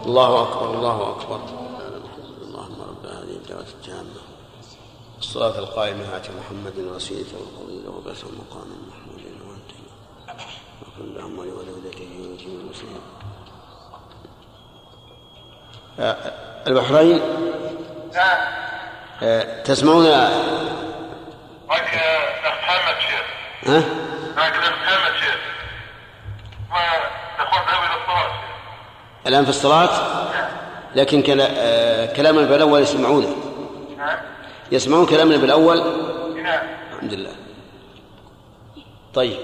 الله أكبر الله أكبر. اللهم رب هذه الدعوة التامة الصلاة القائمة آت محمد وسيلة والفضيلة وبعث مقام محمود وأنت وكن اللهم ولولدته وجيب المسلمين. آه، البحرين؟ آه، تسمعون؟ معك الأخ محمد شيخ؟ ها؟ معك الأخ محمد شيخ؟ ما الاخوان ذهبوا إلى الصلاة. الآن في الصلاة؟ لكن آه، كلامنا بالأول يسمعونه. يسمعون كلامنا بالأول الحمد لله. طيب.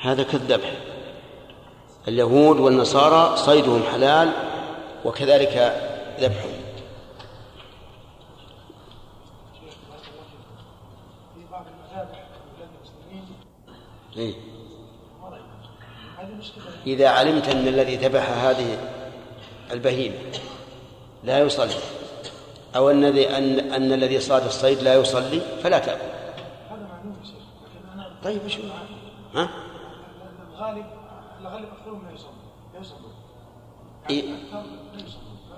هذا كالذبح اليهود والنصارى صيدهم حلال وكذلك المسلمين إيه؟ إذا علمت أن الذي ذبح هذه البهيمة لا يصلي أو أن الذي أن, أن الذي صاد الصيد لا يصلي فلا تأكل طيب وش ها؟ الغالب الغالب أكثرهم لا يصلي لا يصلون إيه؟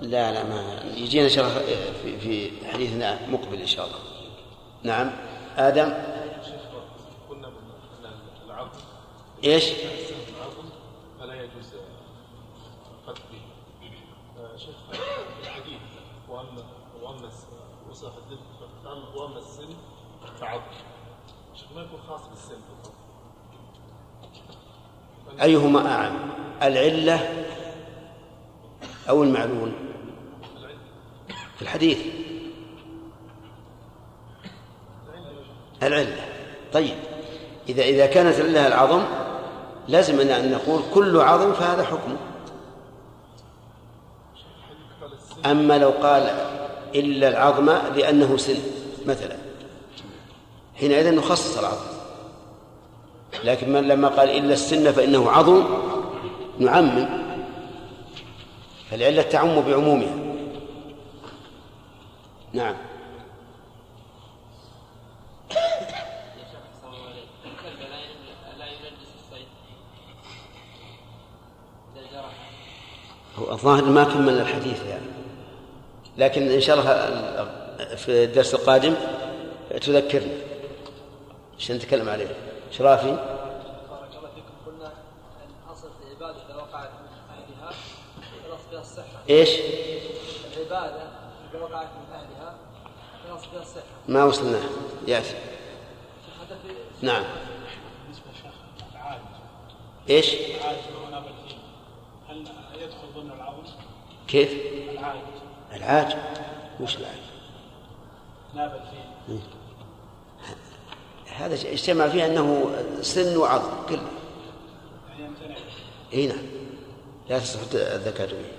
لا لا ما يجينا شرح في, في حديثنا مقبل إن شاء الله. نعم. آدم؟ قلنا العظم العظم فلا يجوز قتل به آه، شيخ الحديث واما وأما وصف الذبح وأما السن فعظم شيخ ما يكون خاص بالسن فقط. أيهما أعم؟ العلة أو المعلول؟ في الحديث. العلة. طيب. إذا إذا كانت العلة العظم لازم أن نقول كل عظم فهذا حكمه أما لو قال إلا العظم لأنه سن مثلا. حينئذ نخصص العظم. لكن من لما قال إلا السن فإنه عظم نعمم. فالعلة تعم بعمومها. نعم. هو الظاهر ما كملنا الحديث يعني. لكن إن شاء الله في الدرس القادم تذكرنا عشان نتكلم عليه؟ شرافي بارك الله فيكم. قلنا أن أصل العبادة إذا وقعت من أهلها خلاص فيها الصحة. إيش؟ العبادة اذا وقعت من اهلها خلاص فيها الصحه ما وصلنا في نعم إيش؟ هل يدخل ضمن العظم؟ كيف؟ العاج العاج وش العاج؟ ناب الفيل هذا اجتمع فيه أنه سن وعظم كله يعني اي نعم لا تصح الذكاة به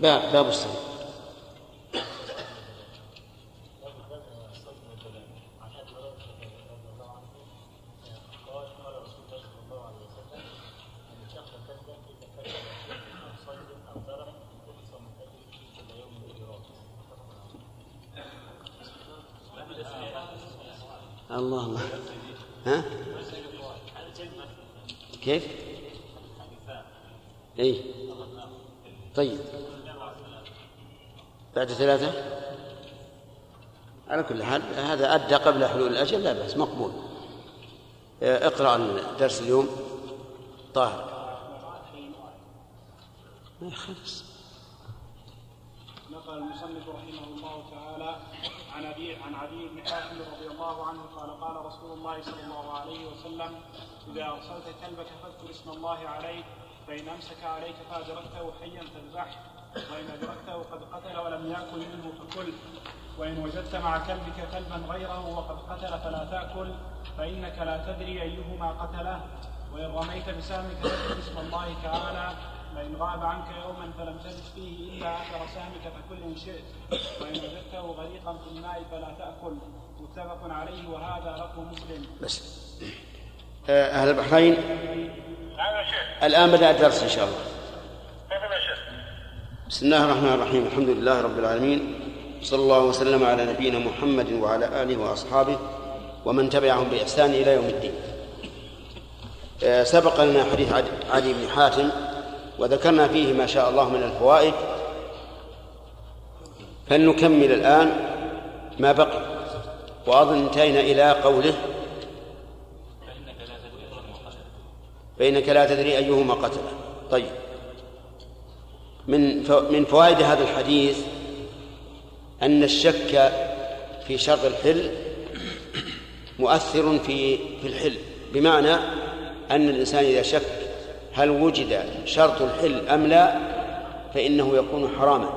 باب باب الصوم الله الله. ها؟ كيف؟ اي طيب. بعد ثلاثة؟ على كل حال هذا أدى قبل حلول الأجل لا بأس مقبول. آه، اقرأ الدرس اليوم. طاهر. ما خلص نقل المصنف رحمه الله تعالى عن أبي عن علي بن حاتم رضي الله عنه قال قال رسول الله صلى الله عليه وسلم إذا أرسلت كلبك فاذكر اسم الله عليه فإن أمسك عليك فأدركته حيا فاذبحه وإن أدركته قد قتل ولم يأكل منه فكل. وإن وجدت مع كلبك كلبا غيره وقد قتل فلا تأكل فإنك لا تدري أيهما قتله. وإن رميت بسهمك فاذكر اسم الله تعالى. فإن غاب عنك يوما فلم تجد فيه إلا أثر سهمك فكل إن شئت. وإن وجدته غريقا في الماء فلا تأكل. متفق عليه وهذا لفظ مسلم. بس. آه، أهل البحرين؟ نعم الآن بدأ الدرس إن شاء الله. تفضل يا شيخ؟ بسم الله الرحمن الرحيم. الحمد لله رب العالمين. صلى الله وسلم على نبينا محمد وعلى آله وأصحابه ومن تبعهم بإحسان إلى يوم الدين. آه، سبق لنا حديث علي بن حاتم وذكرنا فيه ما شاء الله من الفوائد. فلنكمل الآن؟ ما بقي. وأظن انتهينا إلى قوله فإنك لا تدري أيهما قتل طيب. من من فوائد هذا الحديث أن الشك في شرط الحل مؤثر في في الحل بمعنى أن الإنسان إذا شك هل وجد شرط الحل أم لا فإنه يكون حراما.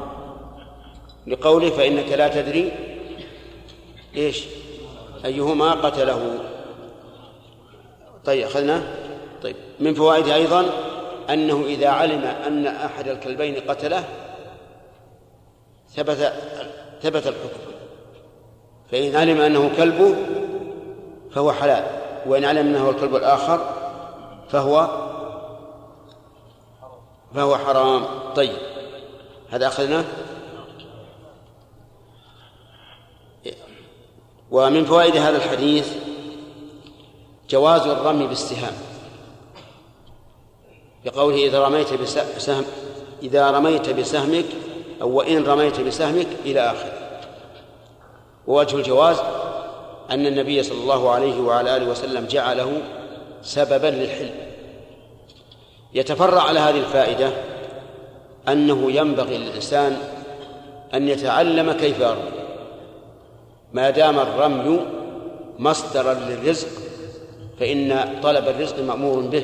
لقوله فإنك لا تدري إيش؟ أيهما قتله. طيب أخذنا؟ طيب من فوائد أيضا أنه إذا علم أن أحد الكلبين قتله ثبت ثبت الحكم. فإن علم أنه كلبه فهو حلال وإن علم أنه الكلب الآخر فهو فهو حرام. طيب هذا أخذناه؟ ومن فوائد هذا الحديث جواز الرمي بالسهام. بقوله إذا رميت بسهم إذا رميت بسهمك أو وإن رميت بسهمك إلى آخره. ووجه الجواز أن النبي صلى الله عليه وعلى آله وسلم جعله سببا للحلم يتفرع على هذه الفائدة أنه ينبغي للإنسان أن يتعلم كيف يرمي. ما دام الرمي مصدرا للرزق فإن طلب الرزق مأمور به.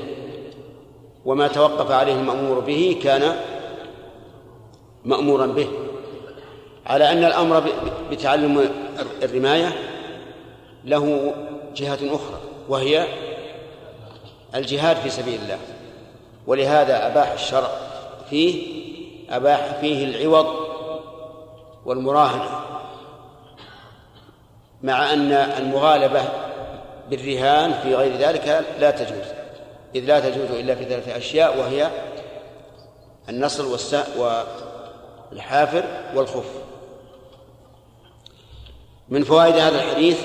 وما توقف عليه المأمور به كان مأمورا به. على أن الأمر بتعلم الرماية له جهة أخرى وهي الجهاد في سبيل الله. ولهذا أباح الشرع فيه أباح فيه العوض والمراهنة. مع أن المغالبة بالرهان في غير ذلك لا تجوز. إذ لا تجوز إلا في ثلاثة أشياء وهي النصر والحافر والخف من فوائد هذا الحديث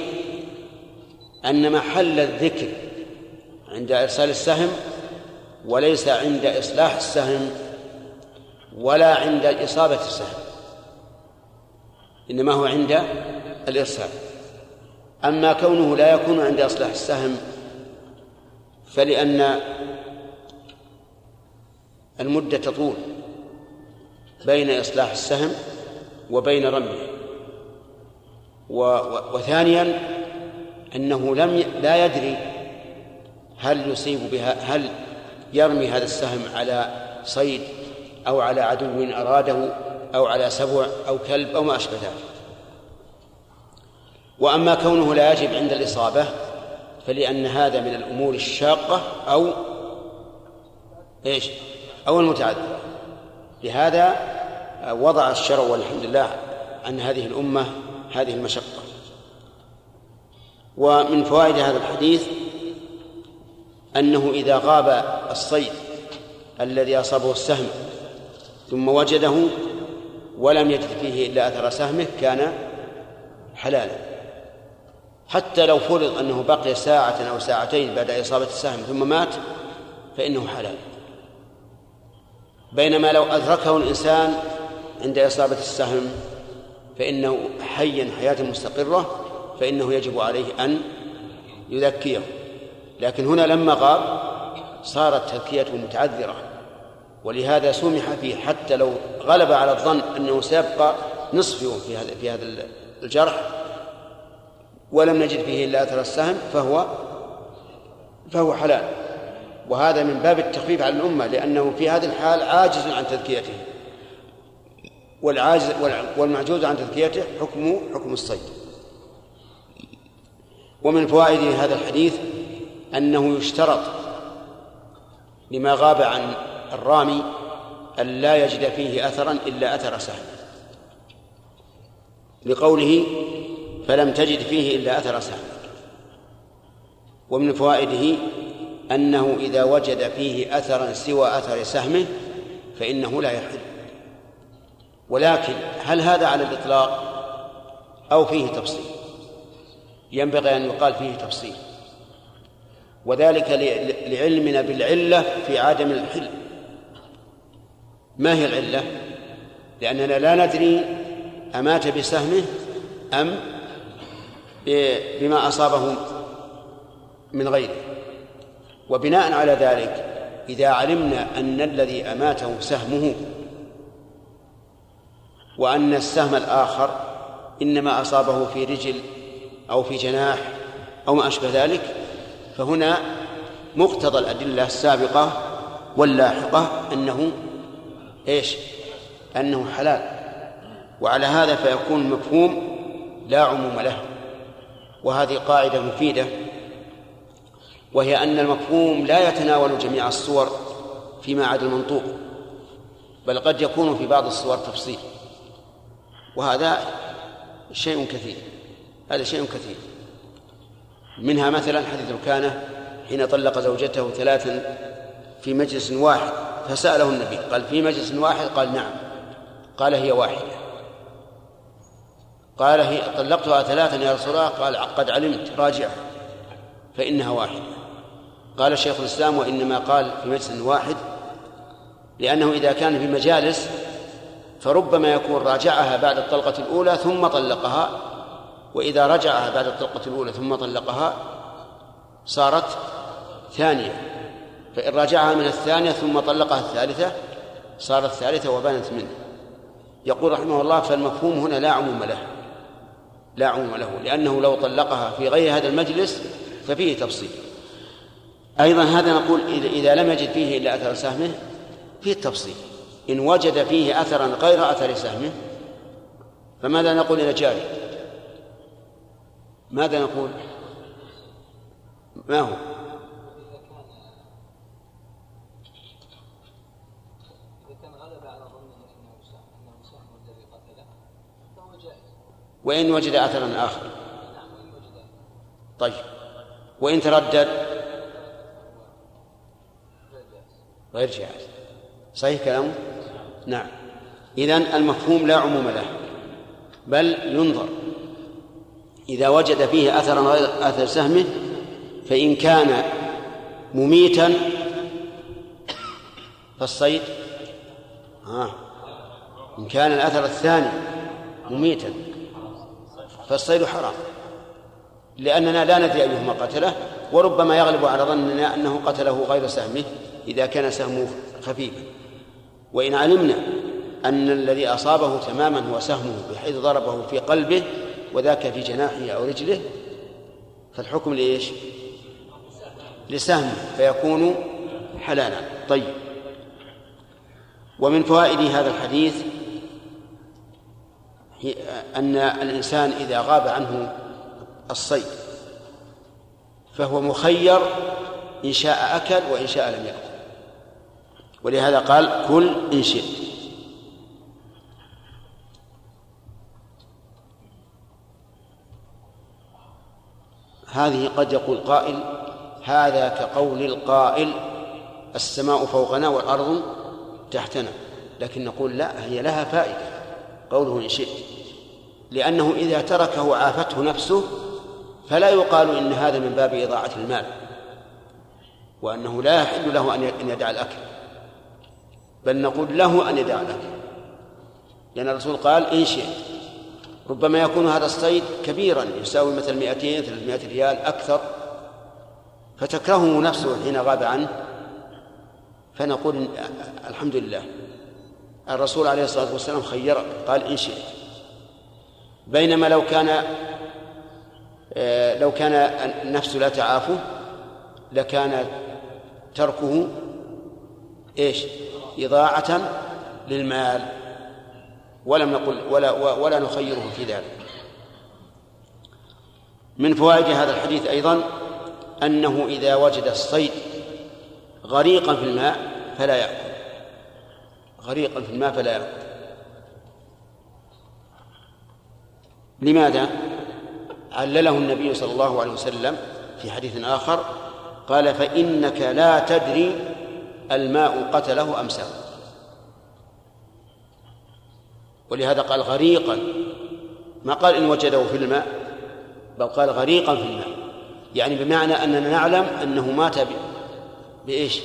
أن محل الذكر عند إرسال السهم وليس عند إصلاح السهم ولا عند إصابة السهم إنما هو عند الإرسال. أما كونه لا يكون عند إصلاح السهم فلأن المدة تطول بين إصلاح السهم وبين رميه. وثانيا أنه لم لا يدري هل يصيب بها هل يرمي هذا السهم على صيد أو على عدو أراده أو على سبع أو كلب أو ما أشبه ذلك. وأما كونه لا يجب عند الإصابة فلأن هذا من الأمور الشاقة أو إيش؟ أو المتعذرة لهذا وضع الشرع والحمد لله عن هذه الأمة هذه المشقة. ومن فوائد هذا الحديث أنه إذا غاب الصيد الذي أصابه السهم ثم وجده ولم يجد فيه إلا أثر سهمه كان حلالا. حتى لو فرض أنه بقي ساعة أو ساعتين بعد إصابة السهم ثم مات فإنه حلال. بينما لو أدركه الإنسان عند إصابة السهم فإنه حيا حياة مستقرة فإنه يجب عليه أن يذكيه. لكن هنا لما غاب صارت تذكيته متعذرة. ولهذا سمح فيه حتى لو غلب على الظن أنه سيبقى نصف يوم في هذا في هذا الجرح ولم نجد فيه إلا أثر السهم فهو فهو حلال. وهذا من باب التخفيف على الأمة لأنه في هذه الحال عاجز عن تذكيته. والعاجز والمعجوز عن تذكيته حكمه حكم الصيد. ومن فوائد هذا الحديث أنه يشترط لما غاب عن الرامي أن لا يجد فيه أثرا إلا أثر سهم. لقوله فلم تجد فيه إلا أثر سهم ومن فوائده أنه إذا وجد فيه أثرا سوى أثر سهمه فإنه لا يحل. ولكن هل هذا على الإطلاق أو فيه تفصيل؟ ينبغي أن يقال فيه تفصيل. وذلك لعلمنا بالعلة في عدم الحل. ما هي العلة؟ لأننا لا ندري أمات بسهمه أم بما أصابه من غيره. وبناء على ذلك إذا علمنا أن الذي أماته سهمه وأن السهم الآخر إنما أصابه في رجل أو في جناح أو ما أشبه ذلك فهنا مقتضى الأدلة السابقة واللاحقة أنه إيش؟ أنه حلال. وعلى هذا فيكون مفهوم لا عموم له. وهذه قاعدة مفيدة وهي أن المفهوم لا يتناول جميع الصور فيما عدا المنطوق بل قد يكون في بعض الصور تفصيل وهذا شيء كثير هذا شيء كثير. منها مثلا حديث ركانة حين طلق زوجته ثلاثا في مجلس واحد فسأله النبي قال في مجلس واحد؟ قال نعم قال هي واحدة. قال هي طلقتها ثلاثا يا رسول الله قال قد علمت راجعها فإنها واحدة. قال شيخ الإسلام وإنما قال في مجلس واحد لأنه إذا كان في مجالس فربما يكون راجعها بعد الطلقة الأولى ثم طلقها وإذا رجعها بعد الطلقة الأولى ثم طلقها صارت ثانية. فإن راجعها من الثانية ثم طلقها الثالثة صارت ثالثة وبانت منه. يقول رحمه الله فالمفهوم هنا لا عموم له. لا عموم له لأنه لو طلقها في غير هذا المجلس ففيه تفصيل. أيضا هذا نقول إذا لم يجد فيه إلا أثر سهمه فيه التفصيل. إن وجد فيه أثرا غير أثر سهمه فماذا نقول إلى جاري؟ ماذا نقول؟ ما هو؟ وإن وجد أثرا آخر. طيب. وإن تردد. غير جائز. صحيح كلامه؟ نعم. إذن المفهوم لا عموم له بل ينظر. إذا وجد فيه أثرا غير أثر سهمه فإن كان مميتا فالصيد ها إن كان الأثر الثاني مميتا. فالصيد حرام. لأننا لا ندري أيهما قتله وربما يغلب على ظننا أنه قتله غير سهمه إذا كان سهمه خفيفا. وإن علمنا أن الذي أصابه تماما هو سهمه بحيث ضربه في قلبه وذاك في جناحه أو رجله فالحكم لإيش؟ لسهمه فيكون حلالا. طيب. ومن فوائد هذا الحديث أن الإنسان إذا غاب عنه الصيد فهو مخير إن شاء أكل وإن شاء لم يأكل. ولهذا قال كل إن شئت. هذه قد يقول قائل هذا كقول القائل السماء فوقنا والأرض تحتنا لكن نقول لا هي لها فائدة. قوله إن شئت. لأنه إذا تركه عافته نفسه فلا يقال إن هذا من باب إضاعة المال وأنه لا يحل له أن يدع الأكل. بل نقول له أن يدع الأكل. لأن الرسول قال إن شئت. ربما يكون هذا الصيد كبيرا يساوي مثل 200 300 ريال أكثر. فتكرهه نفسه حين غاب عنه. فنقول الحمد لله. الرسول عليه الصلاة والسلام خيرك قال إن شئت. بينما لو كان آه، لو كان النفس لا تعافه لكان تركه إيش؟ إضاعة للمال. ولم نقل ولا ولا نخيره في ذلك. من فوائد هذا الحديث أيضا أنه إذا وجد الصيد غريقا في الماء فلا يأكل. غريقا في الماء فلا يأكل لماذا؟ علله النبي صلى الله عليه وسلم في حديث آخر قال فإنك لا تدري الماء قتله أم سام ولهذا قال غريقا. ما قال إن وجده في الماء بل قال غريقا في الماء. يعني بمعنى أننا نعلم أنه مات بإيش؟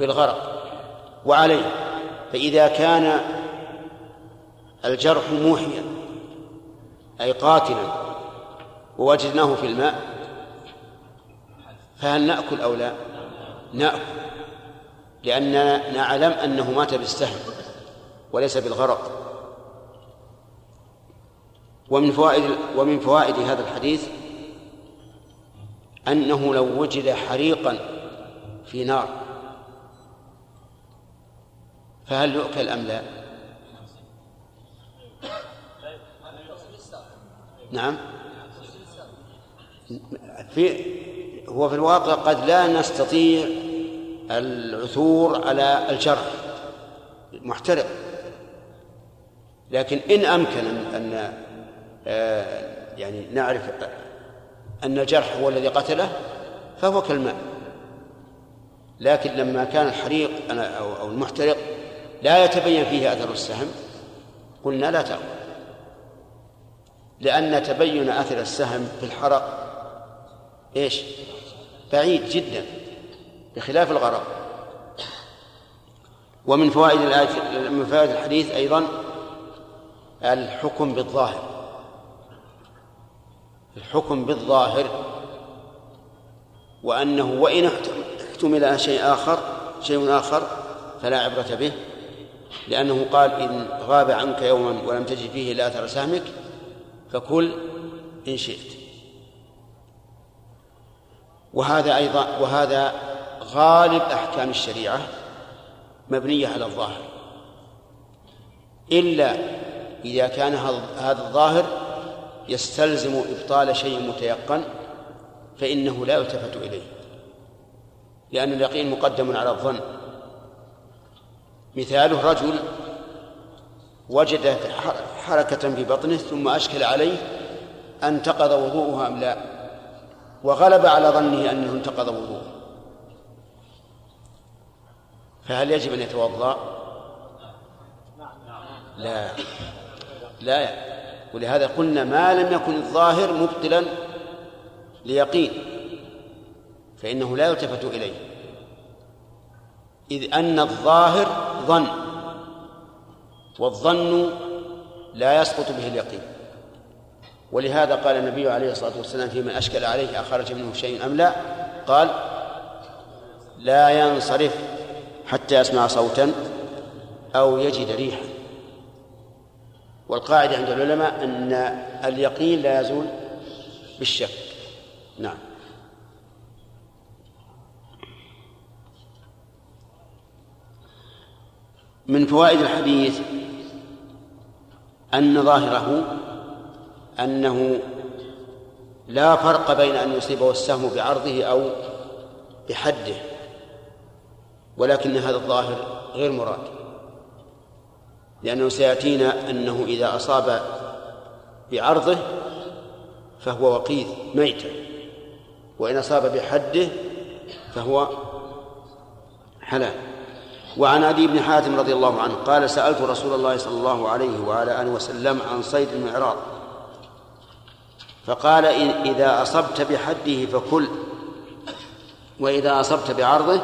بالغرق. وعليه. فإذا كان الجرح موحيا أي قاتلا ووجدناه في الماء فهل نأكل أو لا؟ نأكل لأننا نعلم أنه مات بالسهم وليس بالغرق. ومن فوائد ومن فوائد هذا الحديث أنه لو وجد حريقا في نار فهل يؤكل أم لا؟ نعم. في هو في الواقع قد لا نستطيع العثور على الجرح محترق. لكن إن أمكن أن آه، يعني نعرف أن الجرح هو الذي قتله فهو كالماء. لكن لما كان الحريق أو المحترق لا يتبين فيه أثر السهم؟ قلنا لا تأكل. لأن تبين أثر السهم في الحرق إيش؟ بعيد جدا بخلاف الغرق. ومن فوائد من فوائد الحديث أيضا الحكم بالظاهر. الحكم بالظاهر وأنه وإن احتمل شيء آخر شيء آخر فلا عبرة به. لأنه قال إن غاب عنك يوما ولم تجد فيه إلا أثر سهمك فكل إن شئت. وهذا أيضا وهذا غالب أحكام الشريعة مبنية على الظاهر. إلا إذا كان هذا الظاهر يستلزم إبطال شيء متيقن فإنه لا يلتفت إليه لأن اليقين مقدم على الظن. مثاله رجل وجد حركة في بطنه ثم أشكل عليه أنتقض وضوءه أم لا وغلب على ظنه أنه انتقض وضوءه. فهل يجب أن يتوضأ؟ لا. لا. ولهذا قلنا ما لم يكن الظاهر مبطلا ليقين فإنه لا يلتفت إليه. إذ أن الظاهر ظن والظن لا يسقط به اليقين. ولهذا قال النبي عليه الصلاة والسلام فيما أشكل عليه أخرج منه شيء أم لا؟ قال لا ينصرف حتى يسمع صوتا أو يجد ريحا. والقاعدة عند العلماء أن اليقين لا يزول بالشك. نعم. من فوائد الحديث أن ظاهره أنه لا فرق بين أن يصيبه السهم بعرضه أو بحده ولكن هذا الظاهر غير مراد لأنه سيأتينا أنه إذا أصاب بعرضه فهو وقيد ميتا وإن أصاب بحده فهو حلال. وعن ابي بن حاتم رضي الله عنه قال سألت رسول الله صلى الله عليه وعلى آله وسلم عن صيد المعراض. فقال إذا أصبت بحده فكل وإذا أصبت بعرضه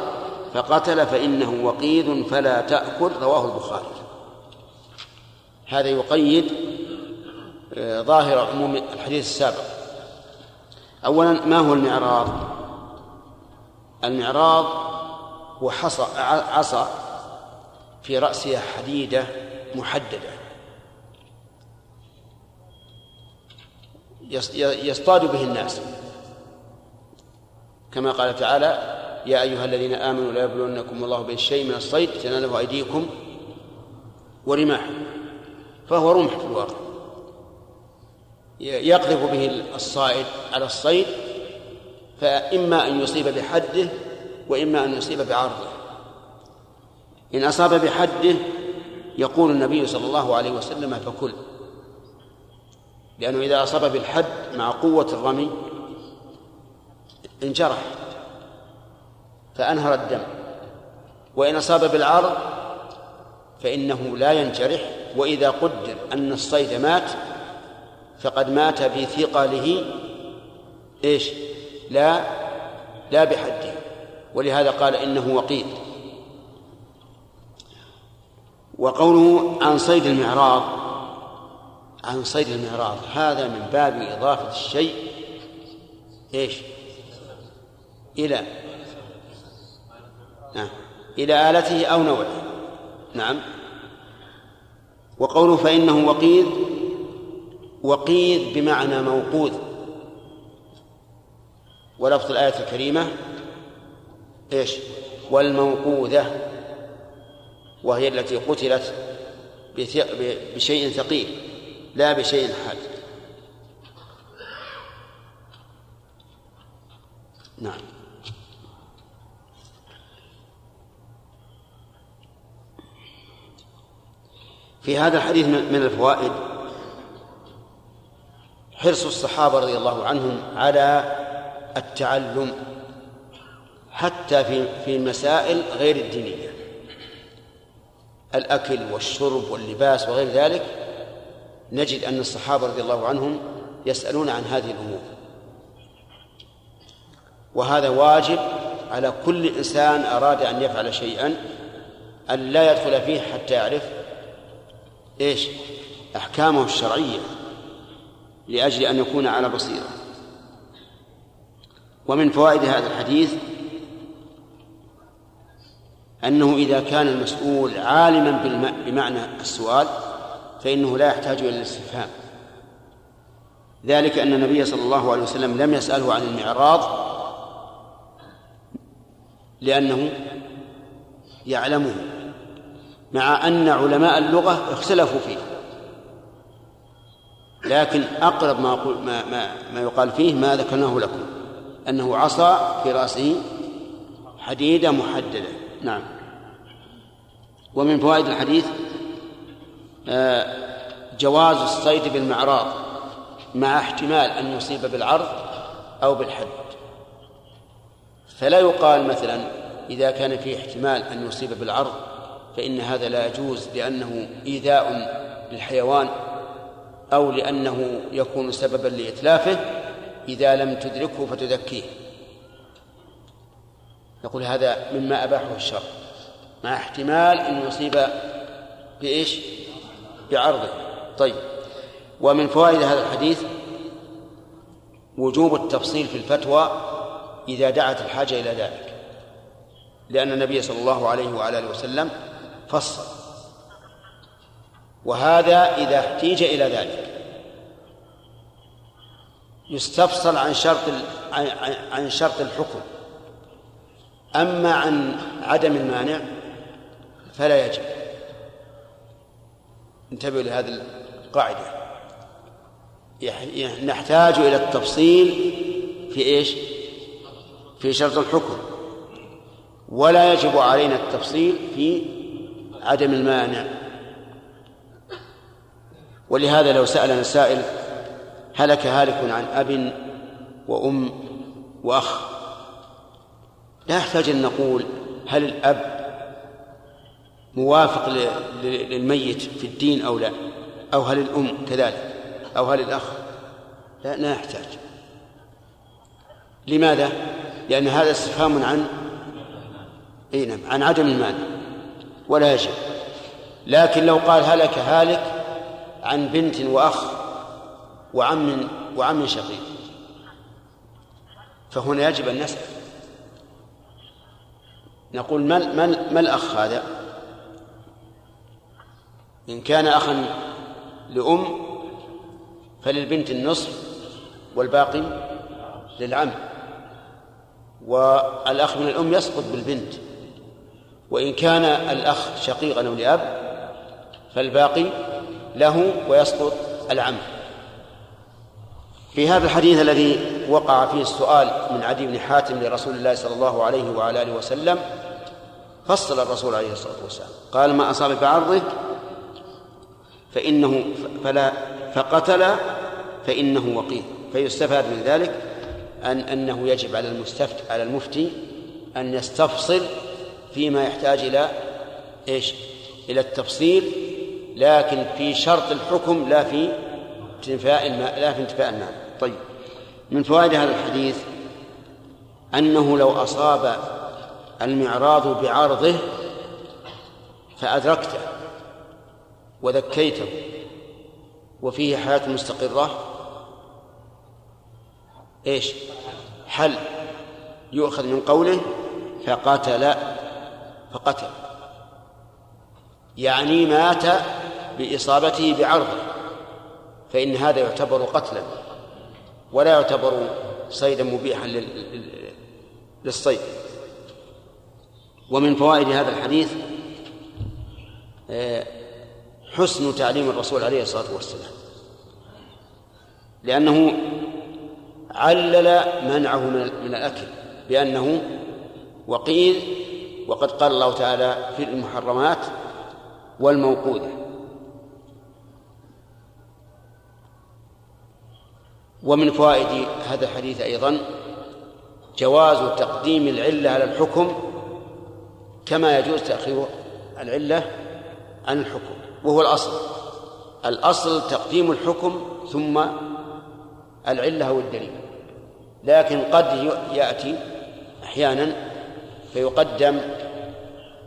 فقتل فإنه وقيد فلا تأكل رواه البخاري. هذا يقيد آه، ظاهر عموم الحديث السابق. اولا ما هو المعراض؟ المعراض هو حصى عصا في رأسها حديدة محددة. يصطاد به الناس. كما قال تعالى يا أيها الذين آمنوا لا يبلونكم الله بالشيء من الصيد تناله أيديكم ورماح فهو رمح في الواقع. يقذف به الصائد على الصيد فإما أن يصيب بحده وإما أن يصيب بعرضه. إن أصاب بحده يقول النبي صلى الله عليه وسلم فكل. لأنه إذا أصاب بالحد مع قوة الرمي انجرح فأنهر الدم. وإن أصاب بالعرض فإنه لا ينجرح. وإذا قدر أن الصيد مات فقد مات بثقله إيش؟ لا لا بحده. ولهذا قال إنه وقيد وقوله عن صيد المعراض عن صيد المعراض هذا من باب إضافة الشيء إيش؟ إلى نعم إلى آلته أو نوعه. نعم. وقوله فإنه وقيد وقيد بمعنى موقوذ. ولفظ الآية الكريمة إيش؟ والموقوذة. وهي التي قتلت بشيء ثقيل لا بشيء حاد. نعم. في هذا الحديث من الفوائد حرص الصحابة رضي الله عنهم على التعلم حتى في في المسائل غير الدينية. الأكل والشرب واللباس وغير ذلك نجد أن الصحابة رضي الله عنهم يسألون عن هذه الأمور. وهذا واجب على كل إنسان أراد أن يفعل شيئا أن لا يدخل فيه حتى يعرف إيش؟ أحكامه الشرعية لأجل أن يكون على بصيرة. ومن فوائد هذا الحديث أنه إذا كان المسؤول عالما بمعنى السؤال فإنه لا يحتاج إلى الاستفهام. ذلك أن النبي صلى الله عليه وسلم لم يسأله عن المعراض لأنه يعلمه مع أن علماء اللغة اختلفوا فيه. لكن أقرب ما, ما, ما, ما يقال فيه ما ذكرناه لكم أنه عصا في رأسه حديدة محددة. نعم. ومن فوائد الحديث آه، جواز الصيد بالمعراض مع احتمال أن يصيب بالعرض أو بالحد. فلا يقال مثلا إذا كان فيه احتمال أن يصيب بالعرض فإن هذا لا يجوز لأنه إيذاء للحيوان أو لأنه يكون سببا لإتلافه إذا لم تدركه فتذكيه. نقول هذا مما أباحه الشرع. مع احتمال أن يصيب بإيش؟ بعرضه. طيب. ومن فوائد هذا الحديث وجوب التفصيل في الفتوى إذا دعت الحاجة إلى ذلك. لأن النبي صلى الله عليه وعلى آله وسلم فصل. وهذا إذا احتيج إلى ذلك. يستفصل عن شرط عن شرط الحكم. أما عن عدم المانع فلا يجب. انتبهوا لهذه القاعدة. نحتاج إلى التفصيل في إيش؟ في شرط الحكم. ولا يجب علينا التفصيل في عدم المانع. ولهذا لو سألنا سائل هلك هالك عن أب وأم وأخ لا يحتاج أن نقول هل الأب موافق للميت في الدين أو لا؟ أو هل الأم كذلك؟ أو هل الأخ؟ لا لا يحتاج. لماذا؟ لأن هذا استفهام عن أي نعم عن عدم المانع ولا يجب. لكن لو قال هلك هالك عن بنت وأخ وعم وعم شقيق فهنا يجب أن نسأل. نقول ما ما ما الأخ هذا؟ إن كان أخا لأم فللبنت النصف والباقي للعم والأخ من الأم يسقط بالبنت وإن كان الأخ شقيقا أو لأب فالباقي له ويسقط العم. في هذا الحديث الذي وقع فيه السؤال من عدي بن حاتم لرسول الله صلى الله عليه وعلى آله وسلم فصل الرسول عليه الصلاة والسلام قال ما أصاب بعرضه فإنه فلا فقتل فإنه وقيل فيستفاد من ذلك أن أنه يجب على المستفت على المفتي أن يستفصل فيما يحتاج إلى إيش؟ إلى التفصيل لكن في شرط الحكم لا في انتفاء لا في انتفاء الماء طيب. من فوائد هذا الحديث أنه لو أصاب المعراض بعرضه فأدركته. وذكيته وفيه حياة مستقرة. إيش؟ حل. يؤخذ من قوله فقتل فقتل. يعني مات بإصابته بعرضه فإن هذا يعتبر قتلا ولا يعتبر صيدا مبيحا للصيد. ومن فوائد هذا الحديث آه، حسن تعليم الرسول عليه الصلاة والسلام. لأنه علل منعه من الأكل بأنه وقيل وقد قال الله تعالى في المحرمات والموقوذة. ومن فوائد هذا الحديث أيضا جواز تقديم العلة على الحكم كما يجوز تأخير العلة عن الحكم. وهو الأصل. الأصل تقديم الحكم ثم العلة أو الدليل لكن قد يأتي أحيانا فيقدم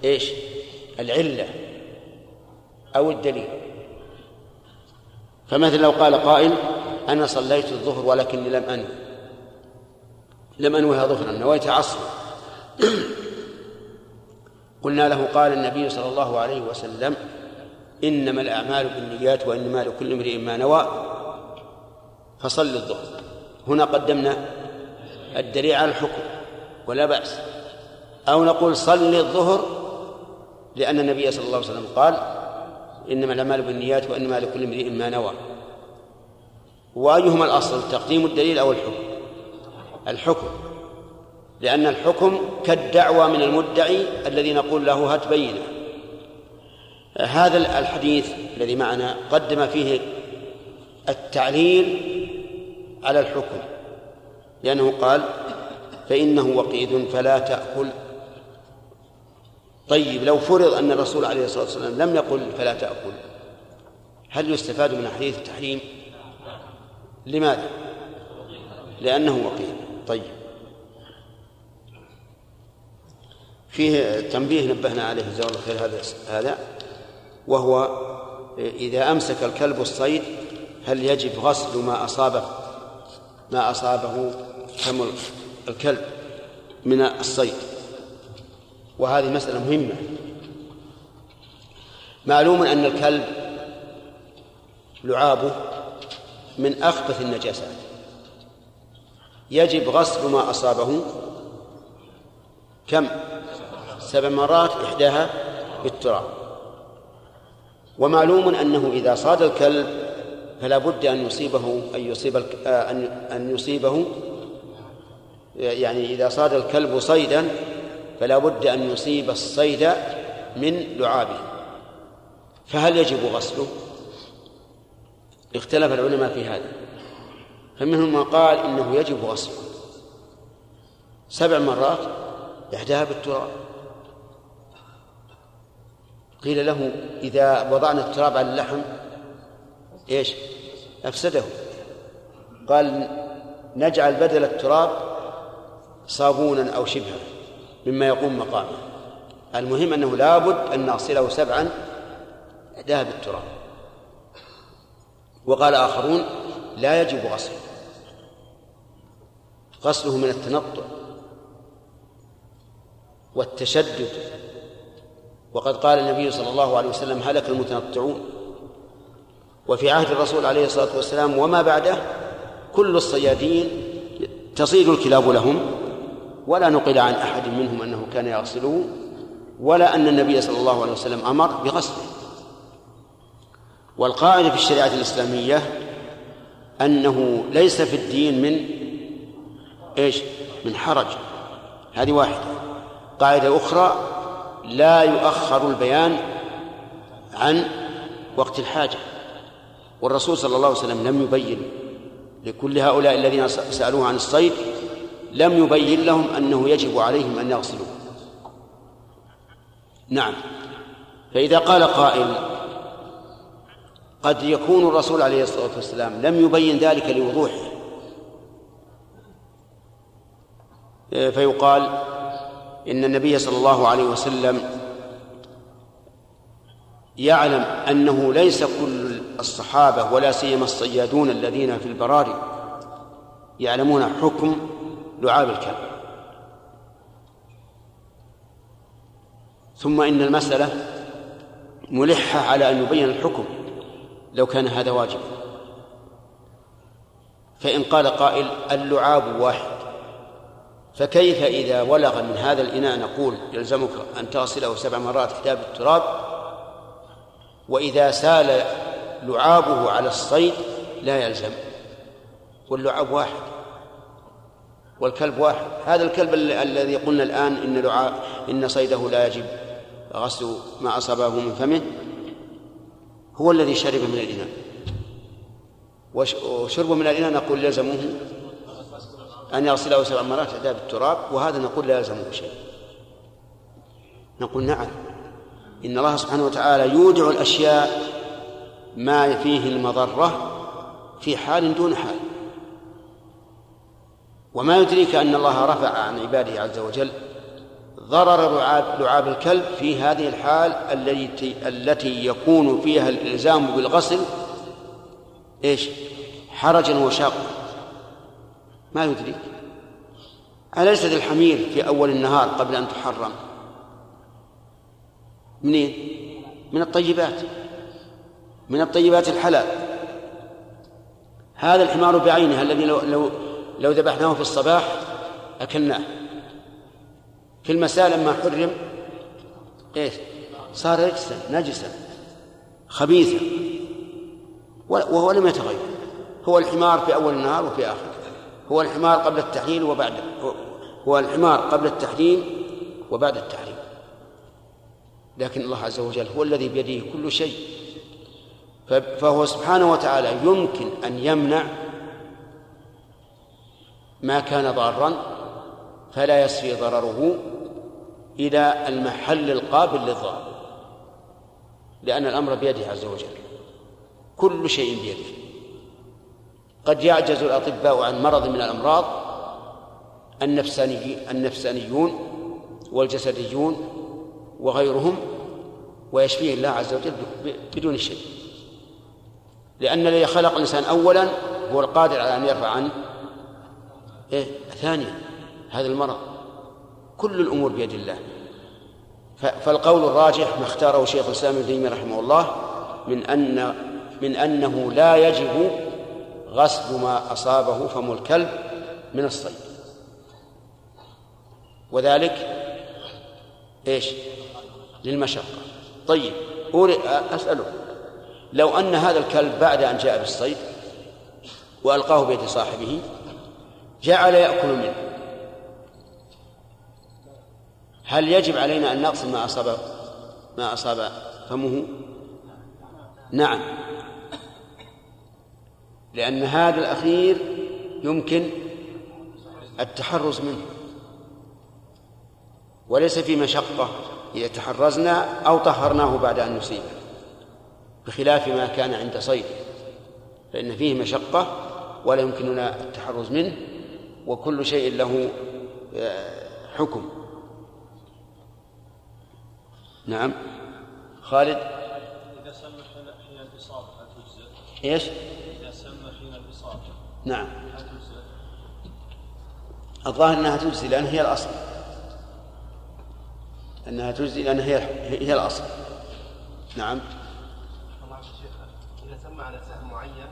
إيش؟ العلة أو الدليل. فمثلا لو قال قائل أنا صليت الظهر ولكني لم أنوي. لم أنوها ظهرا نويت عصرا. قلنا له قال النبي صلى الله عليه وسلم إنما الأعمال بالنيات وإنما لكل امرئ ما نوى فصل الظهر. هنا قدمنا الدليل على الحكم ولا بأس. أو نقول صل الظهر لأن النبي صلى الله عليه وسلم قال إنما الأعمال بالنيات وإنما لكل امرئ ما نوى. وأيهما الأصل تقديم الدليل أو الحكم؟ الحكم. لأن الحكم كالدعوى من المدعي الذي نقول له هات بينة. هذا الحديث الذي معنا قدم فيه التعليل على الحكم لأنه قال فإنه وقيد فلا تأكل. طيب لو فرض أن الرسول عليه الصلاة والسلام لم يقل فلا تأكل هل يستفاد من حديث التحريم؟ لماذا؟ لأنه وقيل طيب. فيه تنبيه نبهنا عليه جزاه الله خير هذا هذا. وهو إذا أمسك الكلب الصيد هل يجب غسل ما أصابه؟ ما أصابه فم الكلب من الصيد. وهذه مسألة مهمة. معلوم أن الكلب لعابه من أخبث النجاسات. يجب غسل ما أصابه كم؟ سبع مرات إحداها بالتراب. ومعلوم أنه إذا صاد الكلب فلا بد أن يصيبه أن يصيب آه، أن أن يصيبه يعني إذا صاد الكلب صيدا فلا بد أن يصيب الصيد من لعابه. فهل يجب غسله؟ اختلف العلماء في هذا. فمنهم من قال إنه يجب غسله سبع مرات إحداها بالتراب. قيل له إذا وضعنا التراب على اللحم إيش؟ أفسده. قال نجعل بدل التراب صابونا أو شبها مما يقوم مقامه. المهم أنه لابد أن نغسله سبعا إحداها بالتراب. وقال آخرون لا يجب غسله. غسله من التنطع والتشدد وقد قال النبي صلى الله عليه وسلم هلك المتنطعون. وفي عهد الرسول عليه الصلاة والسلام وما بعده كل الصيادين تصيد الكلاب لهم ولا نقل عن أحد منهم أنه كان يغسله ولا أن النبي صلى الله عليه وسلم أمر بغسله. والقاعدة في الشريعة الإسلامية أنه ليس في الدين من إيش؟ من حرج. هذه واحدة. قاعدة أخرى لا يؤخر البيان عن وقت الحاجة. والرسول صلى الله عليه وسلم لم يبين لكل هؤلاء الذين سألوه عن الصيد لم يبين لهم أنه يجب عليهم أن يغسلوا نعم. فإذا قال قائل قد يكون الرسول عليه الصلاة والسلام لم يبين ذلك لوضوحه فيقال إن النبي صلى الله عليه وسلم يعلم أنه ليس كل الصحابة ولا سيما الصيادون الذين في البراري يعلمون حكم لعاب الكلب ثم إن المسألة ملحة على أن يبين الحكم لو كان هذا واجبا. فإن قال قائل اللعاب واحد. فكيف إذا ولغ من هذا الإناء نقول يلزمك أن تغسله سبع مرات إحدى بالتراب وإذا سال لعابه على الصيد لا يلزم واللعاب واحد والكلب واحد. هذا الكلب الذي قلنا الآن إن لعاب إن صيده لا يجب غسل ما أصابه من فمه هو الذي شرب من الإناء. وشربه من الإناء نقول يلزمه أن يغسله سبع مرات إحدى بالتراب وهذا نقول لا يلزمه شيء نقول نعم. إن الله سبحانه وتعالى يودع الأشياء ما فيه المضرة في حال دون حال. وما يدريك أن الله رفع عن عباده عز وجل ضرر لعاب, لعاب الكلب في هذه الحال التي التي يكون فيها الإلزام بالغسل إيش؟ حرجا وشاقا. ما يدريك أليست الحمير في أول النهار قبل أن تحرم؟ منين؟ من الطيبات. من الطيبات الحلال. هذا الحمار بعينه الذي لو لو لو ذبحناه في الصباح أكلناه. في المساء لما حرم إيش؟ صار رجسا نجسا خبيثا وهو لم يتغير. هو الحمار في أول النهار وفي آخره هو الحمار قبل التحليل وبعد هو الحمار قبل التحليل وبعد التحريم. لكن الله عز وجل هو الذي بيده كل شيء. فهو سبحانه وتعالى يمكن أن يمنع ما كان ضارا فلا يسري ضرره إلى المحل القابل للضرر. لأن الأمر بيده عز وجل. كل شيء بيده. قد يعجز الأطباء عن مرض من الأمراض النفساني النفسانيون والجسديون وغيرهم ويشفيه الله عز وجل بدون شيء. لأن الذي خلق الإنسان أولا هو القادر على أن يرفع عنه إيه؟ ثانيا هذا المرض. كل الأمور بيد الله. فالقول الراجح ما اختاره شيخ الإسلام ابن تيمية رحمه الله من أن من أنه لا يجب غسل ما أصابه فم الكلب من الصيد. وذلك إيش؟ للمشقة. طيب أسأله. لو أن هذا الكلب بعد أن جاء بالصيد وألقاه بيد صاحبه جعل يأكل منه. هل يجب علينا أن نغسل ما أصاب ما أصاب فمه؟ نعم. لأن هذا الأخير يمكن التحرز منه. وليس في مشقة إذا تحرزنا أو طهرناه بعد أن نصيبه بخلاف ما كان عند صيد. فإن فيه مشقة ولا يمكننا التحرز منه وكل شيء له آه، حكم. نعم. خالد؟ إذا سمى حين الإصابة هل تجزئ؟ إيش؟ إذا سمى حين الإصابة نعم؟ الظاهر أنها تجزي لأن هي الأصل. أنها تجزي لأن هي هي الأصل. نعم. الله شيخ إذا سمى على سهم معين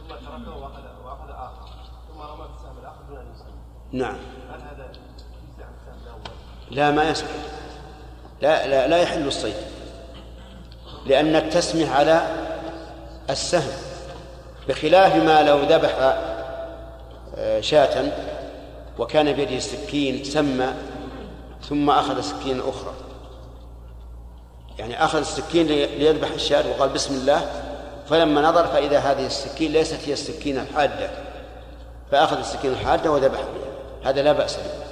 ثم تركه وأخذ وأخذ آخر ثم رمى بالسهم الآخر دون أن يسمى نعم. هل هذا يجزي عن السهم الأول؟ لا ما يصح. لا لا لا يحل الصيد. لأن التسمية على السهم. بخلاف ما لو ذبح آه، شاة وكان بيده السكين سمى ثم أخذ سكينا أخرى. يعني أخذ السكين ليذبح الشاة وقال بسم الله فلما نظر فإذا هذه السكين ليست هي السكين الحادة فأخذ السكين الحادة وذبح بها. هذا لا بأس به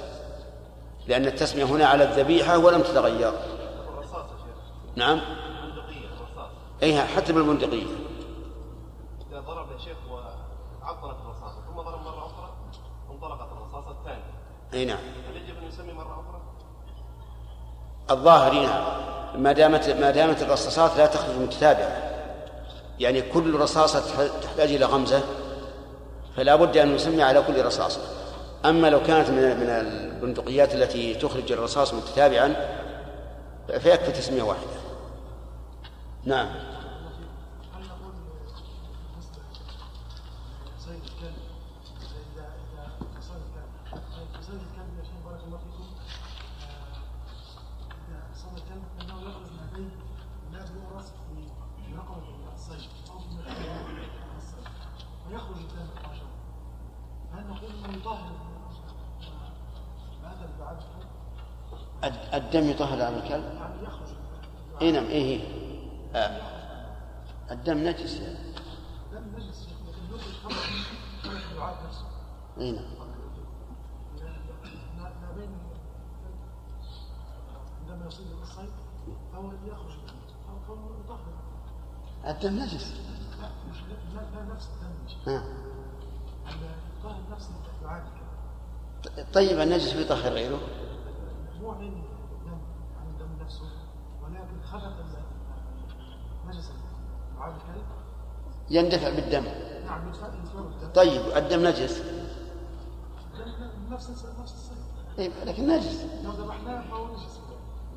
لأن التسمية هنا على الذبيحة ولم تتغير. نعم؟ أي حتى بالبندقية إذا ضرب يا شيخ وعطلت الرصاصة ثم ضرب مرة أخرى انطلقت الرصاصة أي نعم. هل يجب أن يسمي مرة أخرى؟ الظاهر نعم. ما دامت ما دامت الرصاصات لا تخرج متتابعة. يعني كل رصاصة تحتاج إلى غمزة فلا بد أن نسمي على كل رصاصة. أما لو كانت من من البندقيات التي تخرج الرصاص متتابعا فيكفي تسمية واحدة. نعم. الدم يطهر على الكلب؟ اي نعم إيه, إيه. آه. الدم نجس الدم نجس اي نعم. الدم نجس. نفس الدم نفس العادي طيب النجس بيطهر غيره عن الدم عن الدم الكلب يندفع بالدم نعم يدفع يدفع الدم طيب الدم نجس نفس نفس طيب لكن نجس لو ذبحناه فهو نجس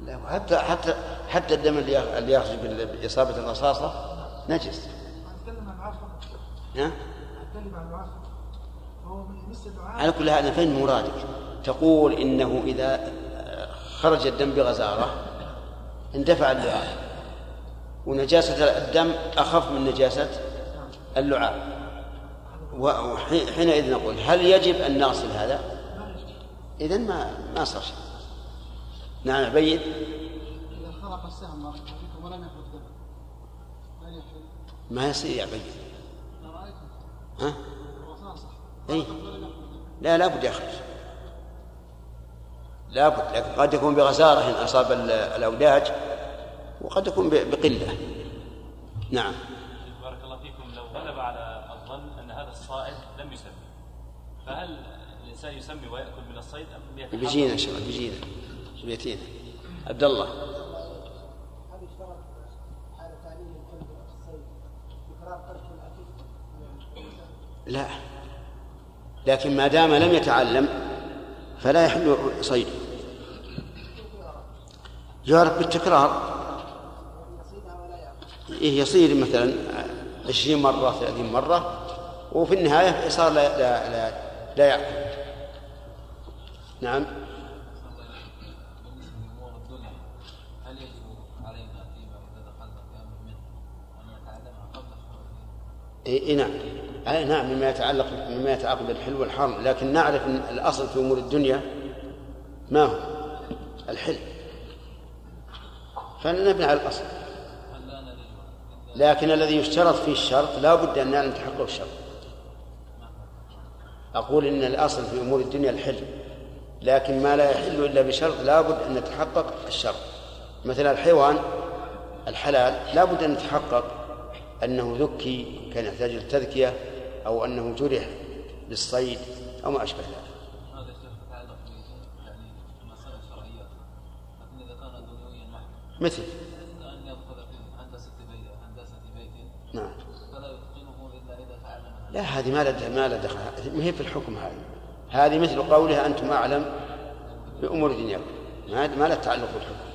لا حتى حتى حتى الدم اللي اللي يخرج بإصابة الرصاصة نجس عن ها؟ عن على كل هذا فين مرادك؟ تقول إنه إذا خرج الدم بغزارة اندفع اللعاب ونجاسة الدم أخف من نجاسة اللعاب وحينئذ نقول هل يجب أن نغسل هذا؟ إذا ما ما صار شيء نعم عبيد إذا خرق السهم ولم يخرج؟ ما يصير يا عبيد ها؟ أي لا لابد يخرج لابد لكن قد يكون بغزارة إن أصاب ال- الأوداج وقد يكون بقلة. نعم. بارك الله فيكم. لو غلب على الظن أن هذا الصائد لم يسمي. فهل الإنسان يسمي ويأكل من الصيد أم يتحرك؟ بيجينا ان شاء الله. بيجينا بيتينا عبد الله لا. لكن ما دام لم يتعلم فلا يحل صيده. يعرف بالتكرار. إيه يصير مثلا عشرين مرة ثلاثين مرة وفي النهاية صار لا لا لا, لا يأكل. نعم. الخروج إيه نعم. أي نعم مما يتعلق مما يتعلق بالحل والحرم لكن نعرف إن الأصل في أمور الدنيا ما هو؟ الحل فنبني على نريد لكن الذي يشترط فيه الشرط لا بد أن نعلم تحقق الشرط. أقول إن الأصل في أمور الدنيا الحل لكن ما لا يحل إلا بشرط لا بد أن نتحقق الشرط. مثل الحيوان الحلال لا بد أن نتحقق أنه ذكي كان يحتاج للتذكيه أو أنه جرح للصيد أو ما أشبه ذلك. مثل. كان يدخل في هندسه بيت هندسه بيت نعم. فلا يتقنه اذا تعلمها لا هذه ما لها ما لها دخل. ما هي في الحكم هذه. هذه مثل قولها أنتم أعلم بأمور دنياكم. ما ما لها تعلق بالحكم.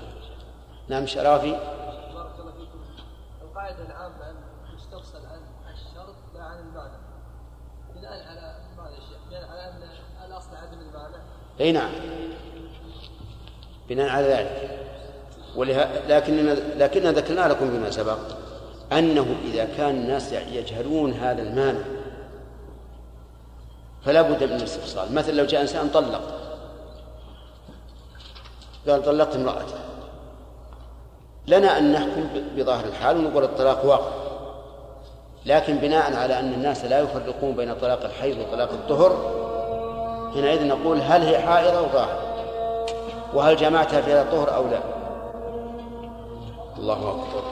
نعم شرافي بارك الله فيكم القاعدة العامة أن يستفصل عن الشرط لا عن المعنى بناء على ماذا يا شيخ؟ بناء على أن الأصل عدم المعنى أي نعم. بناء على ذلك. ولها لكننا لكننا ذكرنا لكم فيما سبق أنه إذا كان الناس يجهلون هذا المانع فلا بد من الاستفصال. مثلا لو جاء إنسان طلق قال طلقت امرأته. لنا أن نحكم بظاهر الحال ونقول الطلاق واقع لكن بناء على أن الناس لا يفرقون بين طلاق الحيض وطلاق الطهر حينئذ نقول هل هي حائضة أو طاهرة وهل جمعتها في هذا الطهر أو لا؟ الله أكبر.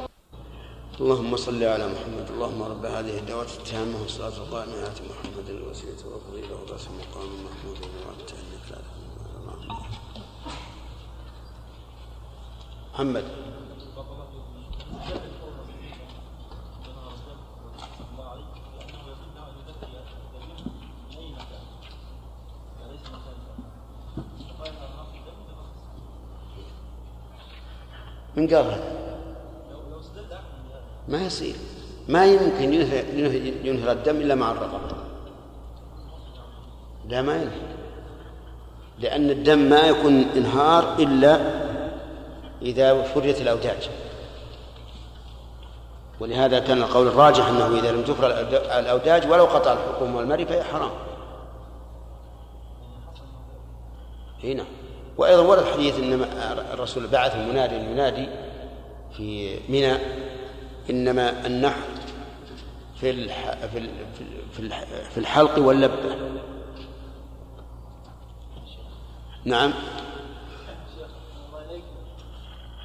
اللهم صل على محمد. اللهم رب هذه الدعوة التامة والصلاة القائمة آت محمد. الوسيلة والفضيلة وبأس مقام محمود وعدت إنك لا محمد. من قال هذا ما يصير. ما يمكن ينهر, الدم إلا مع الرغبة. لا ما ينهر لأن الدم ما يكون انهار إلا إذا فريت الأوداج. ولهذا كان القول الراجح أنه إذا لم تفر الأوداج ولو قطع الحكم والمري فهي حرام. هنا وأيضا ورد حديث أن الرسول بعث منادي ينادي في منى إنما النحر في. في ال... في الح... في الحلق واللبة نعم.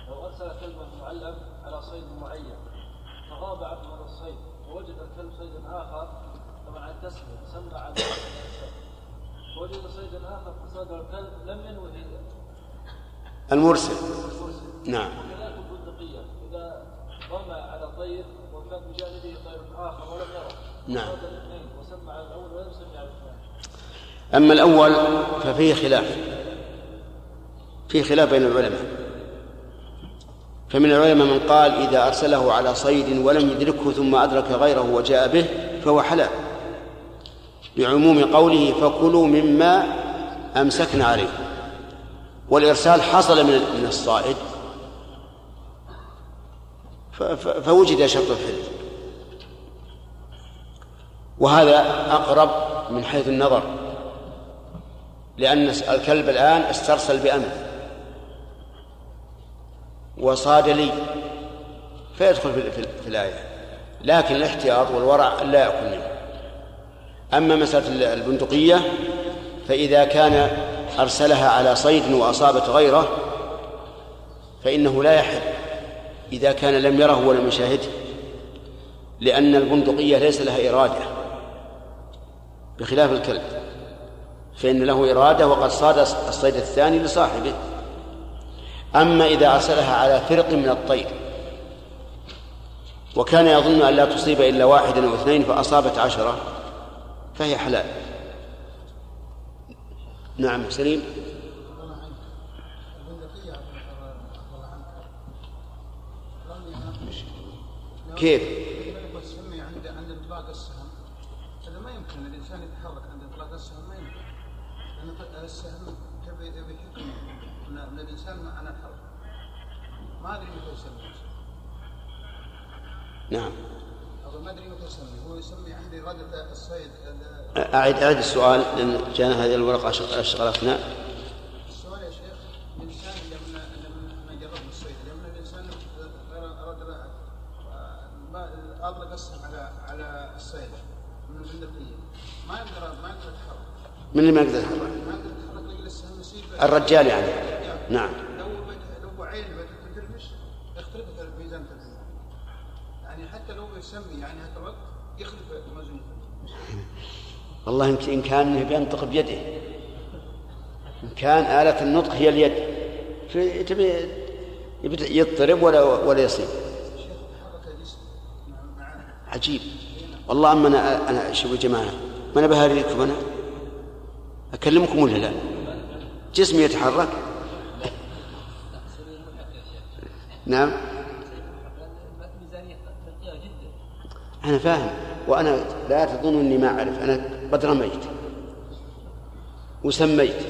لو أرسل على صيد معين عنه هذا الصيد ووجد الكلب صيدا اخر طبعا على وجد صيدا فصاد الكلب لم ينوي المرسل. نعم. وكذلك البندقية. إذا رمى على طير وكان بجانبه طير آخر ولم يره. نعم. وسمى على الأول ولم يسمي على الثاني. أما الأول ففيه خلاف. فيه خلاف بين العلماء. فمن العلماء من قال إذا أرسله على صيد ولم يدركه ثم أدرك غيره وجاء به فهو حلال. لعموم قوله فكلوا مما أمسكنا عليه. والإرسال حصل من الصائد. فوجد شرط الحل وهذا أقرب من حيث النظر لأن الكلب الآن استرسل بأمر وصاد لي فيدخل في, في, في الآية. لكن الاحتياط والورع لا يأكل منه. أما مسألة البندقية فإذا كان أرسلها على صيد وأصابت غيره فإنه لا يحل. إذا كان لم يره ولم يشاهده لأن البندقية ليس لها إرادة بخلاف الكلب فإن له إرادة وقد صاد الصيد الثاني لصاحبه. أما إذا أرسلها على فرق من الطير وكان يظن أن لا تصيب إلا واحدا أو اثنين فأصابت عشرة فهي حلال. نعم سليم. كيف؟ عند عند اطلاق السهم هذا ما يمكن الانسان يتحرك عند اطلاق السهم ما يمكن لأن السهم الانسان اتحرك ما ادري متى يسمي نعم ما ادري متى يسمي هو يسمي عندي غدة الصيد ال- أعد أعد السؤال لأن جاءنا هذه الورقة أشغ- أشغلتنا السؤال يا شيخ الانسان لما لما لما جرب الصيد لما الانسان اراد ما اطلق السهم على على الصيد من البندقيه ما يقدر ما يقدر يتحرك من اللي ما يقدر يتحرك؟ الرجال يعني. نعم. لو يعني حتى لو يسمي يعني يختلف والله إن كان بينطق بيده. إن كان آلة النطق هي اليد. تبي يضطرب ولا ولا يصيب. عجيب. والله أما أنا أنا شوفوا يا جماعة ما أنا بهاريكم أنا. أكلمكم ولا لا؟ جسمي يتحرك. نعم. أنا فاهم وأنا لا تظن أني ما أعرف. أنا قد رميت وسميت.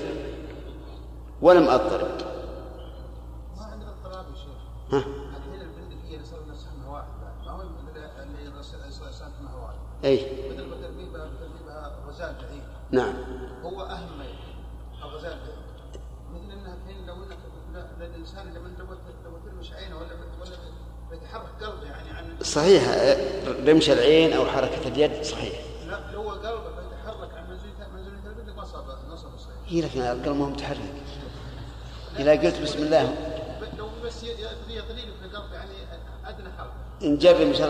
ولم أضطرب. ما عندنا اضطراب يا شيخ. ها؟ الحين البندقيه اللي صار سهمها واحد بعد ما هو مثل اللي صار سهمها واحد أي. بدل ما تربيبها تربيبها غزال بعيد. نعم. هو اهم ما الغزال مثل انها الحين لو انك لا- الانسان لما لو ترمش عينه ولا ولا بيتحرك قلبه يعني عن صحيح رمش العين أو حركة اليد صحيح لا لو هو قلبه بيتحرك عن منزلته منزلته البندق ما صاب نصب الصيد هي لكن القلب ما هو متحرك إذا قلت بسم الله لو بس يطري في القلب يعني ادنى حركه نجرب إن شاء الله